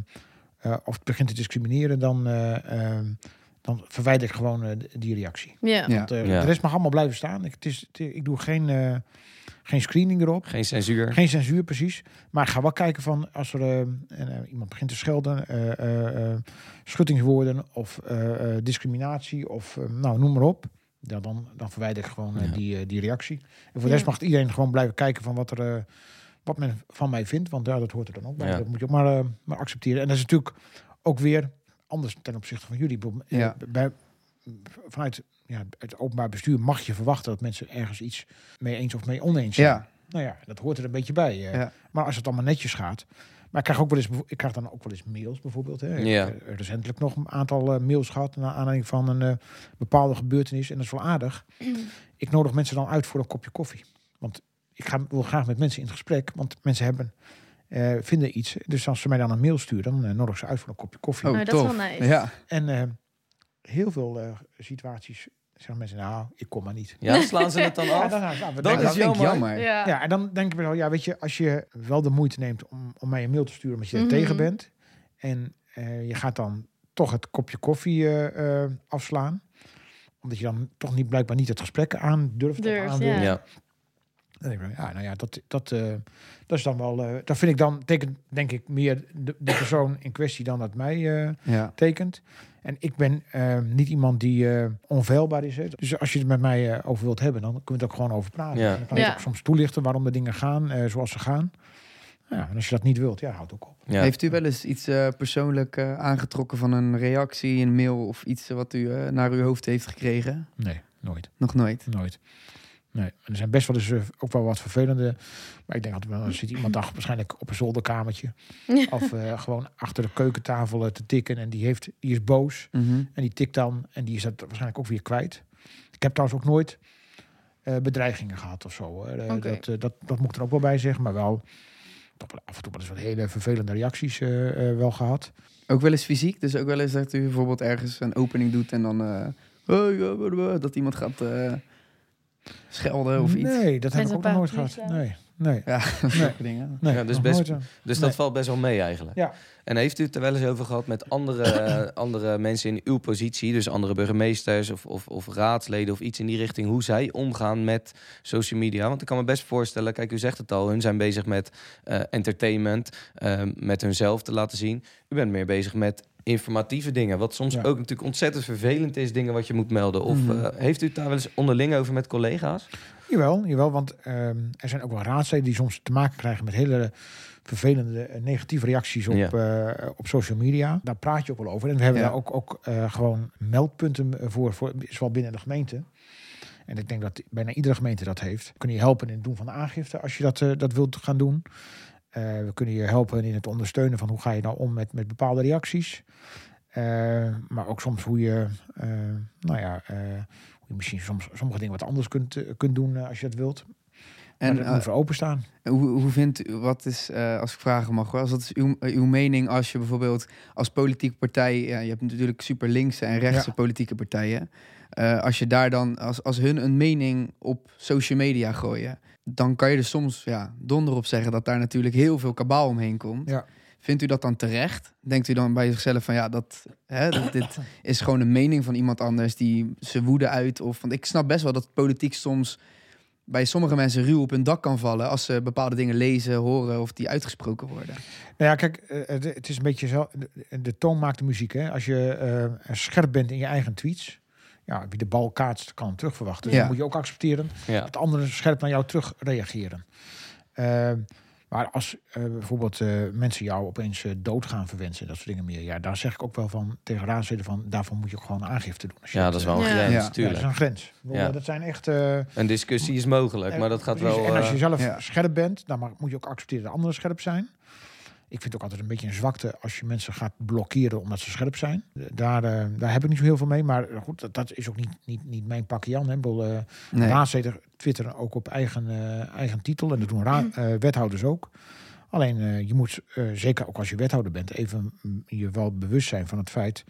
Speaker 4: eh, of begint te discrimineren, dan, eh, eh, dan verwijder ik gewoon die reactie.
Speaker 5: Ja.
Speaker 6: Ja.
Speaker 4: Want,
Speaker 1: Ja.
Speaker 4: De rest mag allemaal blijven staan. Ik, het is, het ik doe geen, eh, geen screening erop.
Speaker 1: Geen censuur.
Speaker 4: Geen censuur, precies. Maar ik ga wel kijken van als er en, iemand begint te schelden, eh, eh, eh, schuttingswoorden of eh, eh, discriminatie of nou, noem maar op. Ja, dan, dan verwijder ik gewoon
Speaker 1: Ja.
Speaker 4: die, die reactie. En voor de rest
Speaker 5: Ja.
Speaker 4: mag iedereen gewoon blijven kijken van wat, er, eh, wat men van mij vindt. Want ja, dat hoort er dan ook bij.
Speaker 1: Ja.
Speaker 4: Dat moet je ook maar, eh, maar accepteren. En dat is natuurlijk ook weer anders ten opzichte van jullie. Eh,
Speaker 6: Ja.
Speaker 4: Bij, vanuit ja, het openbaar bestuur mag je verwachten dat mensen ergens iets mee eens of mee oneens zijn.
Speaker 6: Ja.
Speaker 4: Nou ja, dat hoort er een beetje bij. eh.
Speaker 6: Ja.
Speaker 4: Maar als het allemaal netjes gaat. Maar ik krijg, ook wel eens, ik krijg dan ook wel eens mails bijvoorbeeld. Hè. Ik
Speaker 1: Ja.
Speaker 4: heb recentelijk nog een aantal mails gehad naar aanleiding van een eh, bepaalde gebeurtenis. En dat is wel aardig. ik nodig mensen dan uit voor een kopje koffie. Want ik ga, wil graag met mensen in het gesprek. Want mensen hebben, eh, vinden iets. Dus als ze mij dan een mail sturen, dan eh, nodig ze uit voor een kopje koffie.
Speaker 6: Oh,
Speaker 5: Nou, dat is wel nice.
Speaker 6: Ja.
Speaker 4: En eh, heel veel eh, situaties zeggen mensen, nou, ik kom maar niet.
Speaker 1: Ja, slaan ze het dan *laughs*
Speaker 4: Ja,
Speaker 1: af?
Speaker 4: dan, nou, we
Speaker 1: Dat is jammer.
Speaker 6: jammer.
Speaker 5: Ja.
Speaker 4: ja, en dan denk ik wel, ja, weet je, als je wel de moeite neemt om, om mij een mail te sturen omdat je er
Speaker 5: Mhm.
Speaker 4: tegen bent. En eh, je gaat dan toch het kopje koffie eh, eh, afslaan. Omdat je dan toch niet blijkbaar niet het gesprek aan durft. of
Speaker 5: Durft,
Speaker 4: aan wil.
Speaker 5: ja.
Speaker 1: Ja.
Speaker 4: Ja, nou ja, dat, dat, eh, dat is dan wel. eh dat vind ik dan tekent, denk ik, meer de, de persoon in kwestie dan dat mij eh,
Speaker 6: Ja.
Speaker 4: tekent. En ik ben eh, niet iemand die eh, onveilbaar is. Hè. Dus als je het met mij eh, over wilt hebben, dan kunnen we het ook gewoon over praten.
Speaker 1: Ja.
Speaker 4: En dan kan je
Speaker 5: Ja.
Speaker 4: ook soms toelichten waarom de dingen gaan eh, zoals ze gaan. Ja, en als je dat niet wilt, ja, houd ook op.
Speaker 1: Ja.
Speaker 6: Heeft u wel eens iets eh, persoonlijk eh, aangetrokken van een reactie, een mail of iets wat u eh, naar uw hoofd heeft gekregen?
Speaker 4: Nee, nooit.
Speaker 6: Nog nooit.
Speaker 4: Nooit. Nee, en er zijn best wel eens eh, ook wel wat vervelende. Maar ik denk altijd wel, er zit iemand dan waarschijnlijk op een zolderkamertje. Of eh, gewoon achter de keukentafel eh, te tikken. En die, heeft, die is boos.
Speaker 6: Mhm.
Speaker 4: En die tikt dan. En die is dat waarschijnlijk ook weer kwijt. Ik heb trouwens ook nooit eh, bedreigingen gehad of zo. dat, dat, dat moet ik er ook wel bij zeggen. Maar wel af en toe wel eens wat hele vervelende reacties wel gehad.
Speaker 6: Ook wel eens fysiek, dus ook wel eens dat u bijvoorbeeld ergens een opening doet en dan eh, dat iemand gaat eh, schelden of iets.
Speaker 4: Nee, dat heb ik ook nog nooit gehad. Nee, nee.
Speaker 6: Ja, *laughs* zulke dingen.
Speaker 4: nee
Speaker 1: Ja, dus best-
Speaker 4: nooit, eh.
Speaker 1: Dus
Speaker 4: Nee.
Speaker 1: dat valt best wel mee eigenlijk.
Speaker 4: Ja.
Speaker 1: En heeft u het er wel eens over gehad met andere, *clears throat* andere mensen in uw positie, dus andere burgemeesters of, of, of raadsleden of iets in die richting, hoe zij omgaan met social media? Want ik kan me best voorstellen, kijk, u zegt het al, hun zijn bezig met eh, entertainment, eh, met hunzelf te laten zien. U bent meer bezig met informatieve dingen, wat soms
Speaker 4: Ja.
Speaker 1: ook natuurlijk ontzettend vervelend is, dingen wat je moet melden. Of
Speaker 6: Mhm.
Speaker 1: eh, heeft u het daar wel eens onderling over met collega's?
Speaker 4: Jawel, jawel want ehm, er zijn ook wel raadsleden die soms te maken krijgen met hele vervelende negatieve reacties op,
Speaker 1: Ja.
Speaker 4: eh, op social media. Daar praat je ook wel over. En we hebben
Speaker 6: Ja.
Speaker 4: daar ook, ook eh, gewoon meldpunten voor, voor, zowel binnen de gemeente. En ik denk dat bijna iedere gemeente dat heeft. Kunnen je helpen in het doen van de aangifte als je dat, dat wilt gaan doen. Eh, we kunnen je helpen in het ondersteunen van hoe ga je nou om met, met bepaalde reacties. Eh, maar ook soms hoe je, eh, nou ja, hoe je misschien soms sommige dingen wat anders kunt, kunt doen als je dat wilt. En
Speaker 6: eh,
Speaker 4: moet voor openstaan.
Speaker 6: hoe, hoe vindt u, wat is, als ik vragen mag, als wat is uw, uw mening als je bijvoorbeeld als politieke partij, ja, je hebt natuurlijk super linkse en rechtse
Speaker 4: Ja.
Speaker 6: politieke partijen, als je daar dan, als, als hun een mening op social media gooien, dan kan je er soms ja, donder op zeggen dat daar natuurlijk heel veel kabaal omheen komt.
Speaker 4: Ja.
Speaker 6: Vindt u dat dan terecht? Denkt u dan bij zichzelf van ja, dat, hè, dat dit is gewoon een mening van iemand anders die ze woede uit? Of, want ik snap best wel dat politiek soms bij sommige mensen ruw op hun dak kan vallen als ze bepaalde dingen lezen, horen of die uitgesproken worden.
Speaker 4: Nou ja, kijk, eh, het, is een beetje zo. De, de toon maakt de muziek. Hè? Als je eh, scherp bent in je eigen tweets. Ja, wie de bal kaatst, kan hem terugverwachten. Dus
Speaker 6: Ja.
Speaker 4: dan moet je ook accepteren
Speaker 1: Ja.
Speaker 4: dat anderen scherp naar jou terug reageren. Eh, maar als eh, bijvoorbeeld eh, mensen jou opeens eh, dood gaan verwensen, dat soort dingen meer. Ja, daar zeg ik ook wel van tegen raadsleden van, daarvoor moet je ook gewoon aangifte doen. Als je
Speaker 1: Ja, dat is wel een
Speaker 5: Ja.
Speaker 1: grens,
Speaker 6: Ja.
Speaker 4: ja, dat is een grens.
Speaker 1: Ja.
Speaker 4: Dat zijn echt. eh,
Speaker 1: Een discussie is mogelijk, maar dat gaat
Speaker 4: Precies.
Speaker 1: wel...
Speaker 4: En als je zelf
Speaker 6: ja.
Speaker 4: scherp bent, dan mag, moet je ook accepteren dat anderen scherp zijn. Ik vind het ook altijd een beetje een zwakte als je mensen gaat blokkeren omdat ze scherp zijn. Daar, eh, daar heb ik niet zo heel veel mee. Maar goed, dat, dat is ook niet, niet, niet mijn pakje Jan. Hè. Ik bedoel, eh,
Speaker 6: Nee.
Speaker 4: Twitteren ook op eigen, eh, eigen titel. En dat doen ra- eh, wethouders ook. Alleen eh, je moet, eh, zeker ook als je wethouder bent, even mm, je wel bewust zijn van het feit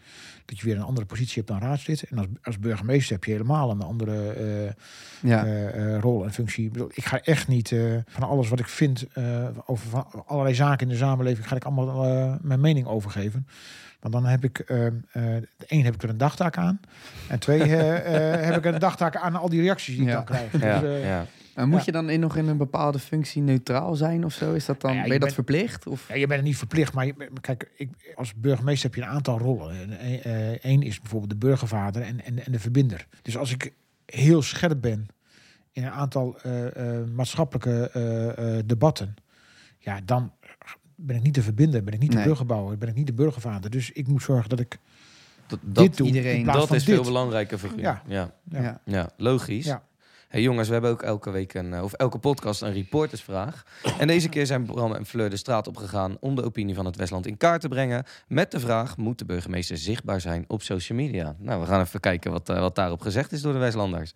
Speaker 4: dat je weer een andere positie hebt dan raadslid. En als, als burgemeester heb je helemaal een andere eh,
Speaker 6: Ja.
Speaker 4: rol en functie. Ik, bedoel, ik ga echt niet van alles wat ik vind over van allerlei zaken in de samenleving, ga ik allemaal mijn mening overgeven. Want dan heb ik, eh, één heb ik er een dagtaak aan. En twee heb ik een dagtaak aan al die reacties die
Speaker 6: Ja.
Speaker 4: ik dan krijg.
Speaker 1: ja,
Speaker 4: Dus,
Speaker 1: ja.
Speaker 6: En moet
Speaker 4: Ja.
Speaker 6: je dan in, nog in een bepaalde functie neutraal zijn of zo? Is dat dan,
Speaker 4: Nou ja,
Speaker 6: ben je
Speaker 4: je
Speaker 6: dat verplicht? Of?
Speaker 4: Ja, je bent er niet verplicht, maar je, kijk, ik, als burgemeester heb je een aantal rollen. Eén is bijvoorbeeld de burgervader en, en, en de verbinder. Dus als ik heel scherp ben in een aantal eh, eh, maatschappelijke eh, eh, debatten, ja, dan ben ik niet de verbinder, ben ik niet
Speaker 6: Nee.
Speaker 4: de burgerbouwer, ben ik niet de burgervader. Dus ik moet zorgen dat ik
Speaker 1: Dat, dat,
Speaker 4: dit doe.
Speaker 6: iedereen-
Speaker 1: dat is
Speaker 4: dit.
Speaker 1: veel belangrijker voor u. Ja,
Speaker 4: Ja.
Speaker 1: ja.
Speaker 4: Ja.
Speaker 6: Ja.
Speaker 1: logisch.
Speaker 4: Ja.
Speaker 1: Hey jongens, we hebben ook elke week een, eh, of elke podcast een reportersvraag. En deze keer zijn Bram en Fleur de straat opgegaan om de opinie van het Westland in kaart te brengen. Met de vraag: moet de burgemeester zichtbaar zijn op social media? Nou, we gaan even kijken wat, eh, wat daarop gezegd is door de Westlanders.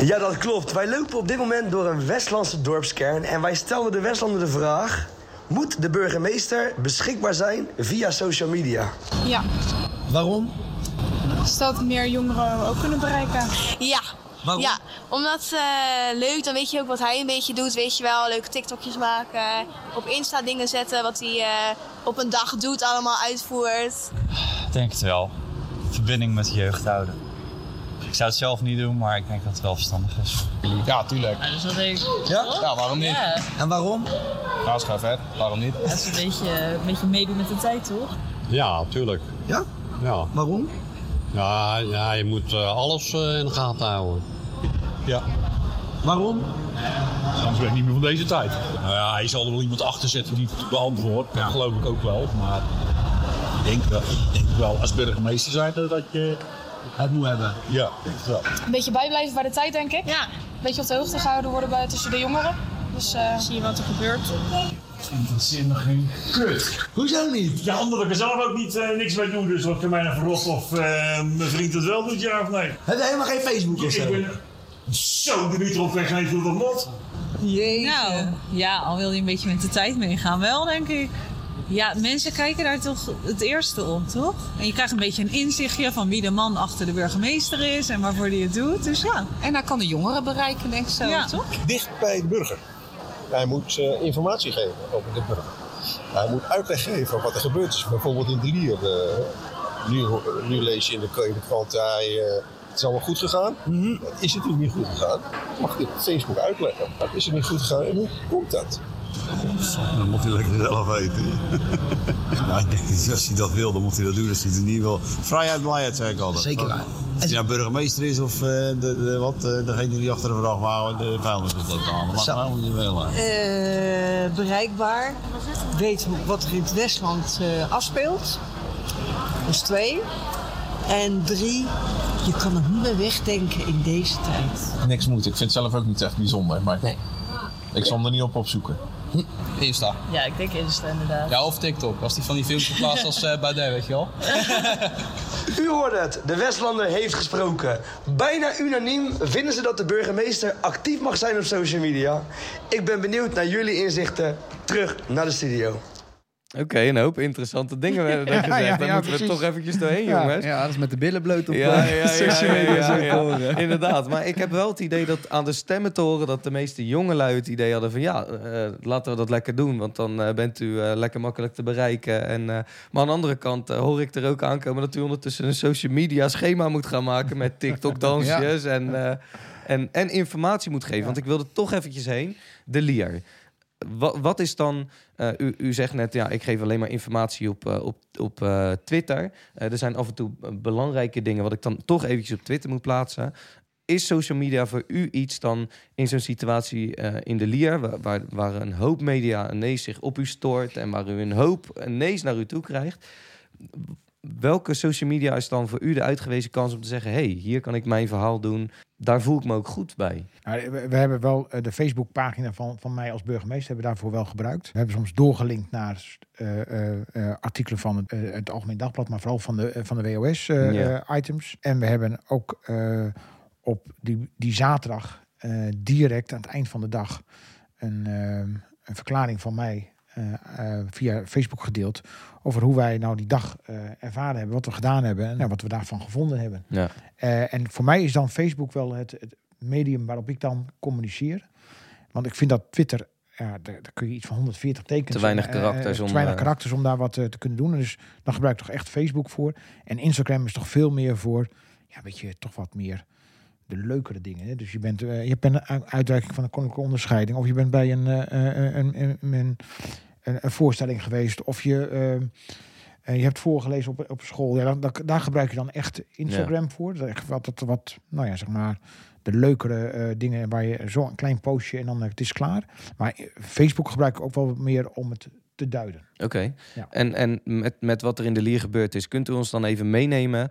Speaker 7: Ja, dat klopt. Wij lopen op dit moment door een Westlandse dorpskern en wij stelden de Westlander de vraag: moet de burgemeester beschikbaar zijn via social media?
Speaker 8: Ja,
Speaker 7: Waarom?
Speaker 8: zodat meer jongeren ook kunnen bereiken.
Speaker 9: Ja.
Speaker 7: Waarom?
Speaker 9: Ja, omdat eh leuk, dan weet je ook wat hij een beetje doet, weet je wel. Leuke TikTokjes maken, op Insta dingen zetten, wat hij eh, op een dag doet, allemaal uitvoert.
Speaker 10: Ik denk het wel. Verbinding met de jeugd houden. Ik zou het zelf niet doen, maar ik denk dat het wel verstandig is.
Speaker 11: Ja, tuurlijk.
Speaker 12: dus dat denk ik.
Speaker 11: Ja? Ja, waarom niet?
Speaker 12: Ja,
Speaker 7: En waarom?
Speaker 11: Nou, schrijf vet. Waarom niet?
Speaker 12: dat is een beetje, een beetje meedoen met de tijd, toch?
Speaker 13: Ja, tuurlijk.
Speaker 7: Ja?
Speaker 13: Ja,
Speaker 7: Waarom?
Speaker 13: ja, ja je moet eh, alles eh, in de gaten houden. Ja.
Speaker 7: Waarom?
Speaker 11: Anders ben ik niet meer van deze tijd. Nou ja, je zal er wel iemand achter zetten die het beantwoordt. Dat geloof ik ook wel. Maar ik denk, wel- ik denk wel als burgemeester zijn dat je
Speaker 7: Het moet hebben.
Speaker 11: Ja, denk het wel.
Speaker 8: Een beetje bijblijven bij de tijd, denk ik. Ja. Een beetje op de hoogte gehouden worden bij, tussen de jongeren. Dus eh, zie je wat er gebeurt.
Speaker 10: Interesseert me geen kut.
Speaker 7: Hoezo niet?
Speaker 10: Ja, omdat ik er zelf ook niet, eh, niks mee doe. Dus of ik mij nou verrot of eh, mijn vriend het wel doet, ja of nee.
Speaker 7: Heb je helemaal geen Facebook of
Speaker 10: Ik
Speaker 7: zo?
Speaker 10: ben zo de meter op weg hoe dat mot.
Speaker 12: Nou, ja, al wil je een beetje met de tijd meegaan, wel denk ik. Ja, mensen kijken daar toch het eerste op, toch? En je krijgt een beetje een inzichtje van wie de man achter de burgemeester is en waarvoor hij het doet. Dus ja.
Speaker 8: En daar kan de jongeren bereiken, denk ik zo,
Speaker 12: Ja.
Speaker 8: toch?
Speaker 11: Dicht bij de burger. Hij moet eh, informatie geven over de burger. Hij moet uitleg geven wat er gebeurd is. Bijvoorbeeld in de Lier. nu, nu lees je in de krant, hij, eh, het is allemaal goed gegaan. Dat is natuurlijk niet goed gegaan. Mag op Facebook uitleggen. Dat is het niet goed gegaan en hoe komt dat?
Speaker 13: Dat moet hij lekker zelf weten. *laughs* nou, ik denk, dat als hij dat wil, dan moet hij dat doen. Als hij het niet wil. Vrijheid, blijheid, zeg ik altijd.
Speaker 7: Zeker waar.
Speaker 13: Als hij nou burgemeester is of eh, de, de, wat, eh, degene die achter de vrachtwagen de vuilnis is dat aan. Dat
Speaker 7: Zo.
Speaker 13: mag nou niet willen.
Speaker 14: Eh, bereikbaar. Weet wat er in het Westland eh, afspeelt. Dat is twee. En drie, je kan het niet meer wegdenken in deze tijd.
Speaker 11: Niks moet. Ik vind het zelf ook niet echt bijzonder. Maar
Speaker 7: Nee.
Speaker 11: ik zal hem er niet op opzoeken.
Speaker 10: Insta.
Speaker 12: Ja, ik denk Insta inderdaad.
Speaker 10: Ja, of TikTok. Als die van die filmpjes plaatst als uh, Baudet, weet je wel. *laughs*
Speaker 7: U hoorde het, de Westlander heeft gesproken. Bijna unaniem vinden ze dat de burgemeester actief mag zijn op social media. Ik ben benieuwd naar jullie inzichten. Terug naar de studio.
Speaker 1: Oké, een hoop interessante dingen werden er *laughs* gezegd.
Speaker 6: ja,
Speaker 1: Daar
Speaker 6: ja,
Speaker 1: moeten we toch eventjes doorheen,
Speaker 6: Ja,
Speaker 1: jongens.
Speaker 6: ja, dat is met de billen bloot op
Speaker 1: Ja,
Speaker 6: eh,
Speaker 1: ja. *laughs* Inderdaad, *laughs* maar ik heb wel het idee dat aan de stemmen te horen... dat de meeste jongelui het idee hadden van... ja, eh, laten we dat lekker doen, want dan eh, bent u eh, lekker makkelijk te bereiken. En, eh, maar aan de andere kant hoor ik er ook aankomen... dat u ondertussen een social media schema moet gaan maken... met TikTok-dansjes en, eh, en, en informatie moet geven. Want ik wilde toch eventjes heen. De Lier. Wat, wat is dan... eh, u, u zegt net, ja, ik geef alleen maar informatie op, eh, op, op eh, Twitter. Er zijn af en toe belangrijke dingen... wat ik dan toch eventjes op Twitter moet plaatsen. Is social media voor u iets dan in zo'n situatie in de Lier... Waar, waar, een hoop media ineens zich op u stoort... en waar u een hoop ineens naar u toe krijgt... Welke social media is dan voor u de uitgewezen kans om te zeggen... hey, hier kan ik mijn verhaal doen. Daar voel ik me ook goed bij.
Speaker 4: Nou, we, hebben wel eh, de Facebookpagina van, van mij als burgemeester hebben we daarvoor wel gebruikt. We hebben soms doorgelinkt naar eh, eh, artikelen van het, het Algemeen Dagblad, maar vooral van de, van de
Speaker 1: Ja.
Speaker 4: WOS-items. en we hebben ook op die, die zaterdag direct aan het eind van de dag een, een verklaring van mij via Facebook gedeeld over hoe wij nou die dag eh, ervaren hebben, wat we gedaan hebben en nou, wat we daarvan gevonden hebben.
Speaker 1: Ja.
Speaker 4: Eh, en voor mij is dan Facebook wel het, het medium waarop ik dan communiceer. Want ik vind dat Twitter, ja, daar, daar kun je iets van 140 tekens.
Speaker 1: Te weinig
Speaker 4: eh,
Speaker 1: karakters
Speaker 4: te
Speaker 1: om,
Speaker 4: weinig
Speaker 1: eh,
Speaker 4: karakters om daar wat te kunnen doen. En Dus dan gebruik ik toch echt Facebook voor. En Instagram is toch veel meer voor, ja, weet je, toch wat meer de leukere dingen. Hè? Dus je bent, je bent een u- uitreiking van een koninklijke onderscheiding. Of je bent bij een, een, een, een, een, een voorstelling geweest. Of je, eh, eh, je hebt voorgelezen op, op school. Ja, dan, dan- daar gebruik je dan echt Instagram voor. Dat is wat, wat, wat, nou ja, zeg maar, de leukere eh, dingen waar je zo een klein postje en dan eh, het is klaar. Maar Facebook gebruik ik ook wel meer om het te duiden.
Speaker 1: Oké.
Speaker 4: Ja.
Speaker 1: En, en met, met wat er in de Lier gebeurd is, kunt u ons dan even meenemen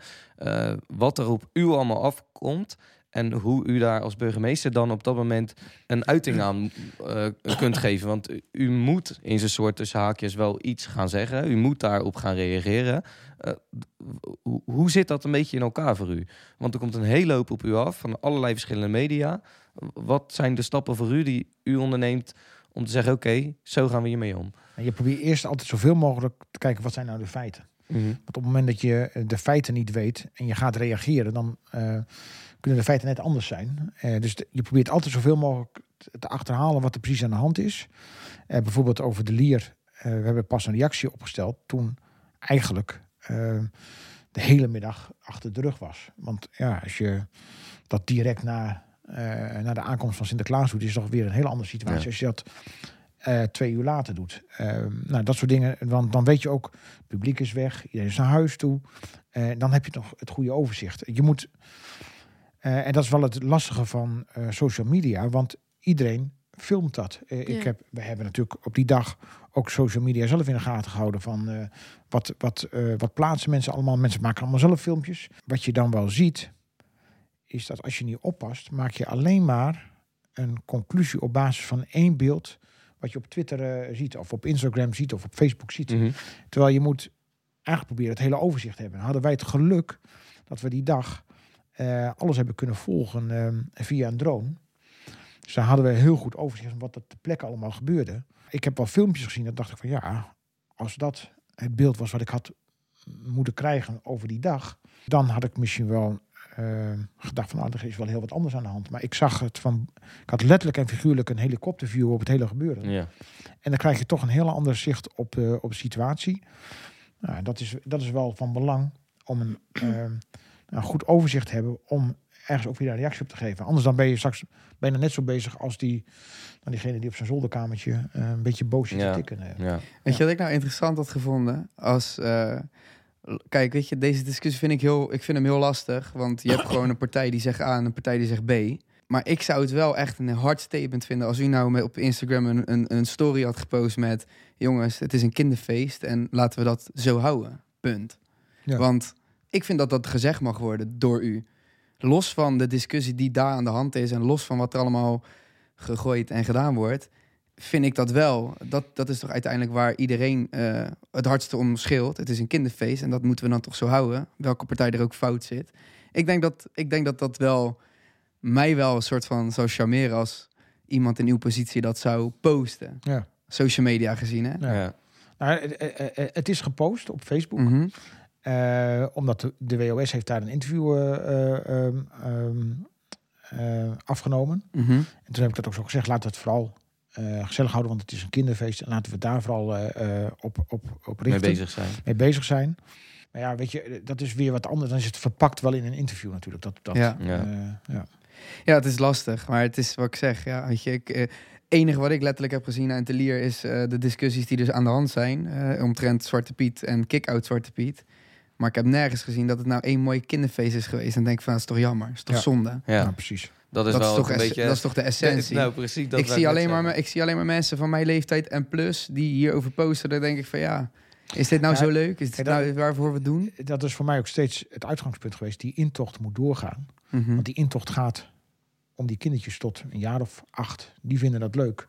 Speaker 1: wat er op u allemaal afkomt en hoe u daar als burgemeester dan op dat moment een uiting aan eh, kunt geven? Want u, moet in zijn soort tussen haakjes wel iets gaan zeggen. U moet daarop gaan reageren. Eh, hoe, hoe zit dat een beetje in elkaar voor u? Want er komt een hele hoop op u af van allerlei verschillende media. Wat zijn de stappen voor u die u onderneemt om te zeggen: oké, zo gaan we hiermee om?
Speaker 4: Je probeert eerst altijd zoveel mogelijk te kijken wat zijn nou de feiten.
Speaker 1: Mhm.
Speaker 4: Want op het moment dat je eh, de feiten niet weet en je gaat reageren, dan kunnen de feiten net anders zijn. Eh, dus de- je probeert altijd zoveel mogelijk te- te achterhalen wat er precies aan de hand is. Eh, bijvoorbeeld over de lier. Eh, we hebben pas een reactie opgesteld toen eigenlijk de hele middag achter de rug was. Want ja, als je dat direct na, na de aankomst van Sinterklaas doet, is het toch weer een hele andere situatie.
Speaker 1: Ja.
Speaker 4: Als je dat twee uur later doet. Eh, nou, dat soort dingen. Want dan weet je ook, het publiek is weg, iedereen is naar huis toe. Eh, dan heb je nog het goede overzicht. Je moet, en dat is wel het lastige van eh, social media, want iedereen filmt dat. Eh,
Speaker 5: Ja.
Speaker 4: ik heb, we hebben natuurlijk op die dag ook social media zelf in de gaten gehouden van eh, wat, wat, eh, wat plaatsen mensen allemaal. Mensen maken allemaal zelf filmpjes. Wat je dan wel ziet, is dat als je niet oppast, maak je alleen maar een conclusie op basis van één beeld wat je op Twitter eh, ziet, of op Instagram ziet, of op Facebook ziet.
Speaker 1: Mhm.
Speaker 4: Terwijl je moet eigenlijk proberen het hele overzicht te hebben. Hadden wij het geluk dat we die dag eh, alles hebben kunnen volgen eh, via een drone. Dus daar hadden we heel goed overzicht van wat er ter plekke allemaal gebeurde. Ik heb wel filmpjes gezien, dat dacht ik van ja, als dat het beeld was wat ik had moeten krijgen over die dag, dan had ik misschien wel eh, gedacht van nou, er is wel heel wat anders aan de hand. Maar ik zag het van, ik had letterlijk en figuurlijk een helikopterview op het hele gebeuren.
Speaker 1: Ja.
Speaker 4: En dan krijg je toch een heel ander zicht op, eh, op de situatie. Nou, dat, is, dat is wel van belang om een eh, nou, goed overzicht hebben om ergens ook weer een reactie op te geven. Anders dan ben je straks bijna net zo bezig als die, nou, diegene die op zijn zolderkamertje eh, een beetje boos zit
Speaker 1: Ja.
Speaker 4: te tikken. eh.
Speaker 1: Ja.
Speaker 6: Weet je wat ik nou interessant had gevonden? Als, eh, kijk, weet je, deze discussie vind ik heel, ik vind hem heel lastig. Want je hebt gewoon een partij die zegt A en een partij die zegt B. Maar ik zou het wel echt een hard statement vinden als u nou op Instagram een, een, een story had gepost met... Jongens, het is een kinderfeest en laten we dat zo houden. Punt.
Speaker 4: Ja.
Speaker 6: Want ik vind dat dat gezegd mag worden door u. Los van de discussie die daar aan de hand is en los van wat er allemaal gegooid en gedaan wordt... vind ik dat wel. Dat, dat is toch uiteindelijk waar iedereen eh, het hardste om scheelt. Het is een kinderfeest en dat moeten we dan toch zo houden. Welke partij er ook fout zit. Ik denk dat ik denk dat, dat wel mij wel een soort van zou charmeren als iemand in uw positie dat zou posten.
Speaker 4: Ja.
Speaker 6: Social media gezien, hè?
Speaker 1: Ja.
Speaker 4: Nou, het, het- het- het is gepost op Facebook.
Speaker 6: Mhm.
Speaker 4: Eh, omdat de, de WOS heeft daar een interview eh, eh, ehm, ehm, eh, afgenomen.
Speaker 6: Mhm.
Speaker 4: En toen heb ik dat ook zo gezegd, laten we het vooral eh, gezellig houden, want het is een kinderfeest. En laten we daar vooral eh, eh, op, op, op
Speaker 1: Mee
Speaker 4: richten.
Speaker 1: bezig zijn.
Speaker 4: Mee bezig zijn. Maar ja, weet je, dat is weer wat anders. Dan is het verpakt wel in een interview natuurlijk. Dat, dat,
Speaker 6: Ja.
Speaker 4: eh,
Speaker 1: Ja.
Speaker 4: ja.
Speaker 6: Ja, het is lastig, maar het is wat ik zeg. Ja, weet je, ik, enige wat ik letterlijk heb gezien aan Telier is eh, de discussies die dus aan de hand zijn eh, omtrent Zwarte Piet en kick-out Zwarte Piet. Maar ik heb nergens gezien dat het nou één mooi kinderfeest is geweest. En denk van, dat is toch jammer, dat is toch
Speaker 4: Ja.
Speaker 6: zonde.
Speaker 1: Ja.
Speaker 4: Ja, precies.
Speaker 1: Dat is
Speaker 6: Dat is
Speaker 1: wel
Speaker 6: toch
Speaker 1: een beetje...
Speaker 6: dat is toch de essentie?
Speaker 1: Nou, precies. Dat
Speaker 6: ik, zie alleen maar,
Speaker 1: zeggen.
Speaker 6: ik zie alleen maar mensen van mijn leeftijd en plus die hierover posten. Dan denk ik van ja, is dit nou
Speaker 4: Ja,
Speaker 6: zo leuk? Is dit
Speaker 4: dat-
Speaker 6: nou waarvoor we het doen?
Speaker 4: Dat is voor mij ook steeds het uitgangspunt geweest. Die intocht moet doorgaan.
Speaker 6: Mhm.
Speaker 4: Want die intocht gaat om die kindertjes tot een jaar of acht. Die vinden dat leuk.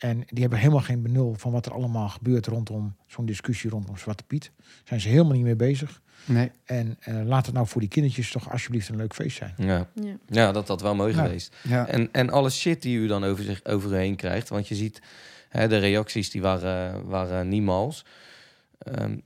Speaker 4: En die hebben helemaal geen benul van wat er allemaal gebeurt rondom zo'n discussie rondom Zwarte Piet. Zijn ze helemaal niet mee bezig.
Speaker 6: Nee.
Speaker 4: En eh, laat het nou voor die kindertjes toch alsjeblieft een leuk feest zijn.
Speaker 1: Ja.
Speaker 5: Ja.
Speaker 1: ja, dat had wel mooi
Speaker 4: Ja.
Speaker 1: geweest.
Speaker 6: Ja.
Speaker 1: En, en alle shit die u dan over zich over u heen krijgt. Want je ziet, hè, de reacties die waren, waren niemals. Ehm,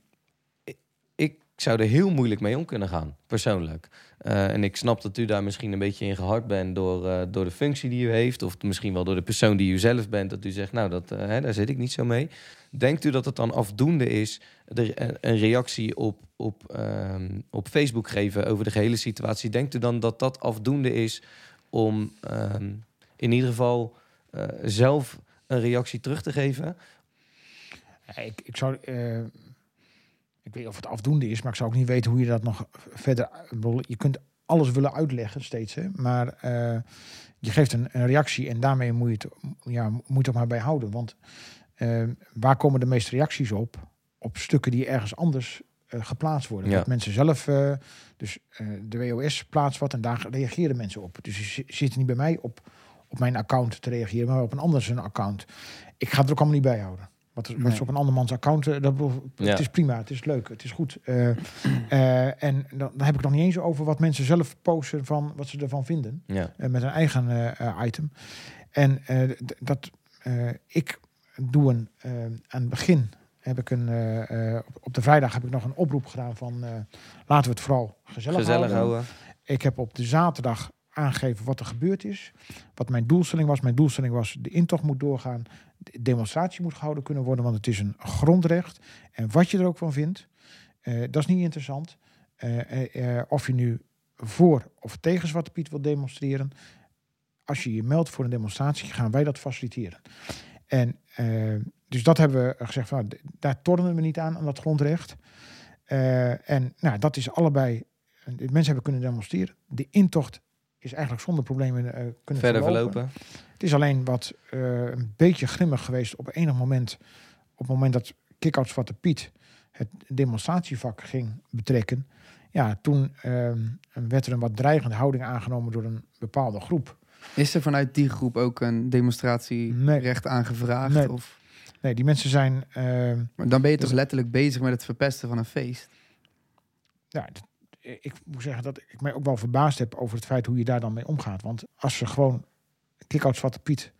Speaker 1: ik zou er heel moeilijk mee om kunnen gaan, persoonlijk. Eh, en ik snap dat u daar misschien een beetje in gehard bent door, eh, door de functie die u heeft. Of misschien wel door de persoon die u zelf bent. Dat u zegt, nou, dat, eh, hè, daar zit ik niet zo mee. Denkt u dat het dan afdoende is een- reactie op, op, ehm, op Facebook geven over de gehele situatie? Denkt u dan dat dat afdoende is om ehm, in ieder geval zelf een reactie terug te geven?
Speaker 4: Ik, ik zou. Ik weet niet of het afdoende is, maar ik zou ook niet weten hoe je dat nog verder. Je kunt alles willen uitleggen steeds, hè? maar eh, je geeft een, een reactie en daarmee moet je het, ja, moet het maar bij houden. Want eh, waar komen de meeste reacties op? Op stukken die ergens anders eh, geplaatst worden.
Speaker 1: Ja.
Speaker 4: Dat mensen zelf, eh, dus de WOS plaatst wat en daar reageren mensen op. Dus ze zi- zitten niet bij mij op, op mijn account te reageren, maar op een ander zijn account. Ik ga het er ook allemaal niet bij houden. Wat, er- is op een andermans account, eh, dat, bedoel-
Speaker 1: Ja.
Speaker 4: het is prima, het is leuk, het is goed. Eh, eh, en dan, dan heb ik nog niet eens over wat mensen zelf posten van wat ze ervan vinden.
Speaker 1: Ja.
Speaker 4: met een eigen item. En eh, dat eh, ik doe een aan het begin heb ik een eh, eh, op- de vrijdag heb ik nog een oproep gedaan van eh, laten we het vooral gezellig,
Speaker 1: Gezellig
Speaker 4: houden.
Speaker 1: houden.
Speaker 4: Ik heb op de zaterdag aangegeven wat er gebeurd is. Wat mijn doelstelling was. Mijn doelstelling was de intocht moet doorgaan. De demonstratie moet gehouden kunnen worden, want het is een grondrecht. En wat je er ook van vindt, eh, dat is niet interessant. Eh, eh, of je nu voor of tegen Zwarte Piet wil demonstreren. Als je je meldt voor een demonstratie, gaan wij dat faciliteren. En dus dat hebben we gezegd, van, d- daar tornen we niet aan, aan dat grondrecht. En nou, dat is allebei, mensen hebben kunnen demonstreren. De intocht is eigenlijk zonder problemen kunnen
Speaker 1: Verder
Speaker 4: verlopen.
Speaker 1: verlopen.
Speaker 4: Het is alleen wat eh, een beetje grimmig geweest op enig moment. Op het moment dat Kick-Out Zwarte Piet het demonstratievak ging betrekken. Ja, toen ehm, werd er een wat dreigende houding aangenomen door een bepaalde groep.
Speaker 6: Is er vanuit die groep ook een demonstratierecht aangevraagd?
Speaker 4: Nee.
Speaker 6: Of,
Speaker 4: Nee, die mensen zijn. ehm,
Speaker 6: maar dan ben je toch
Speaker 4: Dus-
Speaker 6: letterlijk bezig met het verpesten van een feest?
Speaker 4: ja, ik moet zeggen dat ik mij ook wel verbaasd heb over het feit hoe je daar dan mee omgaat. Want als ze gewoon Kick-Out Zwarte Piet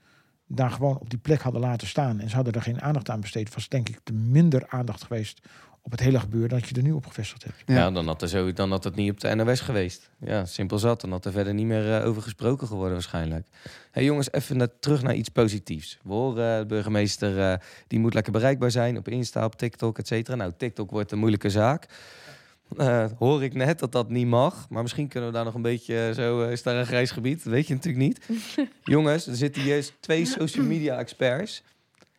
Speaker 4: daar gewoon op die plek hadden laten staan en ze hadden er geen aandacht aan besteed, was denk ik de minder aandacht geweest op het hele gebeuren dat je er nu op gevestigd hebt.
Speaker 1: Ja, dan, had er zo, dan had het niet op de NOS geweest. Ja, simpel zat. Dan had er verder niet meer eh, over gesproken geworden waarschijnlijk. hey, jongens, even naar, terug naar iets positiefs. We horen eh, de burgemeester, eh, die moet lekker bereikbaar zijn op Insta, op TikTok, et cetera. Nou, TikTok wordt een moeilijke zaak. Eh, hoor ik net dat dat niet mag. Maar misschien kunnen we daar nog een beetje eh, zo... eh, is daar een grijs gebied? Dat weet je natuurlijk niet. *laughs* jongens, er zitten hier twee social media experts.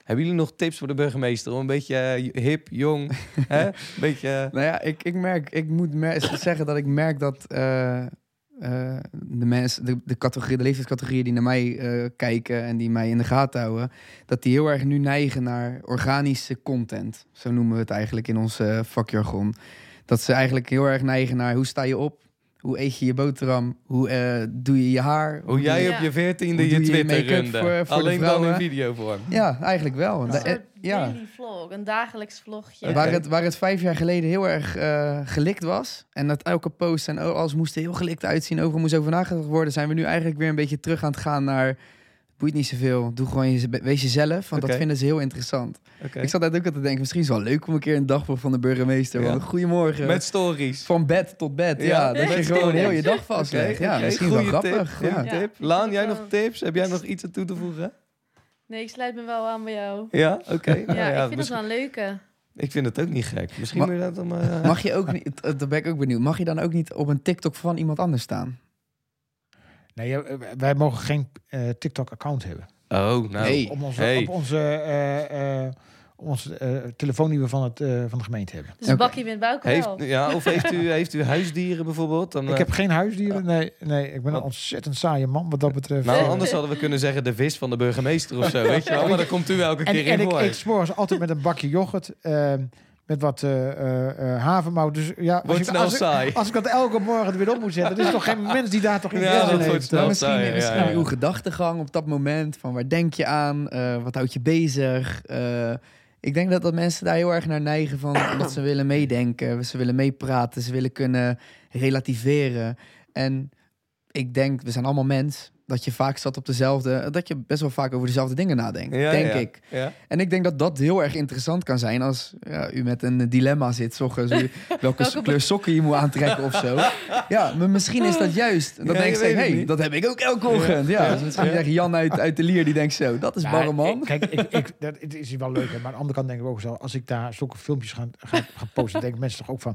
Speaker 1: Hebben jullie nog tips voor de burgemeester om een beetje hip, jong, *laughs* hè? Een beetje...
Speaker 6: Nou ja, ik, ik merk, ik moet mer- *laughs* zeggen dat ik merk dat eh, eh, de mensen, de, de, categorie, de leeftijdscategorieën die naar mij eh, kijken en die mij in de gaten houden, dat die heel erg nu neigen naar organische content. Zo noemen we het eigenlijk in ons eh, vakjargon. Dat ze eigenlijk heel erg neigen naar hoe sta je op, Hoe eet je je boterham? Hoe eh, doe je je haar?
Speaker 1: Hoe jij
Speaker 6: doe
Speaker 1: op je veertiende je
Speaker 6: doe je
Speaker 1: Twitter
Speaker 6: make-up
Speaker 1: runde.
Speaker 6: voor- voor
Speaker 1: Alleen dan in videovorm.
Speaker 6: Ja, eigenlijk wel.
Speaker 5: Een
Speaker 6: Da-
Speaker 5: soort
Speaker 6: ja.
Speaker 5: daily vlog, een dagelijks vlogje.
Speaker 6: Waar, het, waar het vijf jaar geleden heel erg eh, gelikt was. En dat elke post en alles moest er heel gelikt uitzien. Overal moest over nagedacht worden. Zijn we nu eigenlijk weer een beetje terug aan het gaan naar... Boeit niet zoveel. Doe gewoon je, wees jezelf. Want dat vinden ze heel interessant.
Speaker 1: Oké.
Speaker 6: Ik zat net ook aan te denken. Misschien is het wel leuk om een keer een dagboek van de burgemeester.
Speaker 1: Ja.
Speaker 6: Goedemorgen.
Speaker 1: Met stories.
Speaker 6: Van bed tot bed. Ja, dat je gewoon
Speaker 1: stories.
Speaker 6: heel je dag vastlegt.
Speaker 1: Oké,
Speaker 6: ja, misschien wel grappig.
Speaker 1: Tip,
Speaker 6: ja.
Speaker 1: tip. Laan, jij nog tips? Heb jij nog iets aan toe te voegen?
Speaker 5: Nee, ik sluit me wel aan bij jou.
Speaker 1: Ja, oké. *laughs*
Speaker 5: Ja,
Speaker 1: Nou ja,
Speaker 5: ik vind het wel een leuke.
Speaker 1: Ik vind het ook niet gek. Misschien
Speaker 6: Ma-
Speaker 1: moet je dat dan... eh,
Speaker 6: Mag je ook niet, daar ben ik ook benieuwd. Mag je dan ook niet op een TikTok van iemand anders staan?
Speaker 4: Nee, eh, wij mogen geen eh, TikTok-account hebben.
Speaker 1: Oh, nou.
Speaker 6: Nee.
Speaker 4: Op onze,
Speaker 1: Hey.
Speaker 4: op onze, eh, eh, onze eh, telefoon die we van, het, eh, van de gemeente hebben.
Speaker 5: Dus Bakkie met Bouke
Speaker 1: Heeft,
Speaker 5: wel.
Speaker 1: ja, of heeft u, heeft u huisdieren bijvoorbeeld? Dan,
Speaker 4: Ik
Speaker 1: eh,
Speaker 4: heb geen huisdieren. Nee, nee, ik ben een ontzettend saaie man wat dat betreft.
Speaker 1: Nou,
Speaker 4: Eh,
Speaker 1: anders hadden we kunnen zeggen de vis van de burgemeester of zo, weet je wel. *laughs* Maar dan komt u elke
Speaker 4: en,
Speaker 1: keer
Speaker 4: en
Speaker 1: in
Speaker 4: ik
Speaker 1: voor.
Speaker 4: eet 's morgens altijd met een bakje yoghurt. Met wat eh eh, eh, havermout. Dus ja, als
Speaker 1: Wordt
Speaker 4: ik,
Speaker 1: snel
Speaker 4: als, ik,
Speaker 1: saai.
Speaker 4: als ik dat elke morgen er weer op moet zetten, er is toch geen mens die daar toch in
Speaker 1: Ja, dat
Speaker 4: heeft.
Speaker 1: snel
Speaker 6: misschien
Speaker 1: saai, ja,
Speaker 6: misschien
Speaker 1: ja, ja.
Speaker 6: uw gedachtegang op dat moment. Van waar denk je aan? Eh, wat houdt je bezig? Eh, ik denk dat, dat mensen daar heel erg naar neigen van *coughs* dat ze willen meedenken. Ze willen meepraten. Ze willen kunnen relativeren. En ik denk, we zijn allemaal mens. Dat je vaak zat op dezelfde... Dat je best wel vaak over dezelfde dingen nadenkt.
Speaker 1: Ja,
Speaker 6: denk
Speaker 1: ja.
Speaker 6: ik.
Speaker 1: Ja.
Speaker 6: En ik denk dat dat heel erg interessant kan zijn als ja, u met een dilemma zit. s ochtends, u- *laughs* welke,
Speaker 5: Welke
Speaker 6: kleur sokken je moet aantrekken of zo. Ja, maar misschien is dat juist. Dan
Speaker 1: Ja,
Speaker 6: denk
Speaker 1: je
Speaker 6: hey, dat heb ik ook elke ochtend. Ja,
Speaker 1: Ja.
Speaker 6: Dus misschien
Speaker 1: Ja.
Speaker 6: zeg Jan uit, uit de Lier, die denkt zo, dat is
Speaker 4: Ja,
Speaker 6: barre man.
Speaker 4: ik- Kijk, ik, ik, dat het is wel leuk. Hè, maar aan de andere kant denk ik ook zo. Als ik daar zulke filmpjes ga, ga, ga posten, denken mensen toch ook van.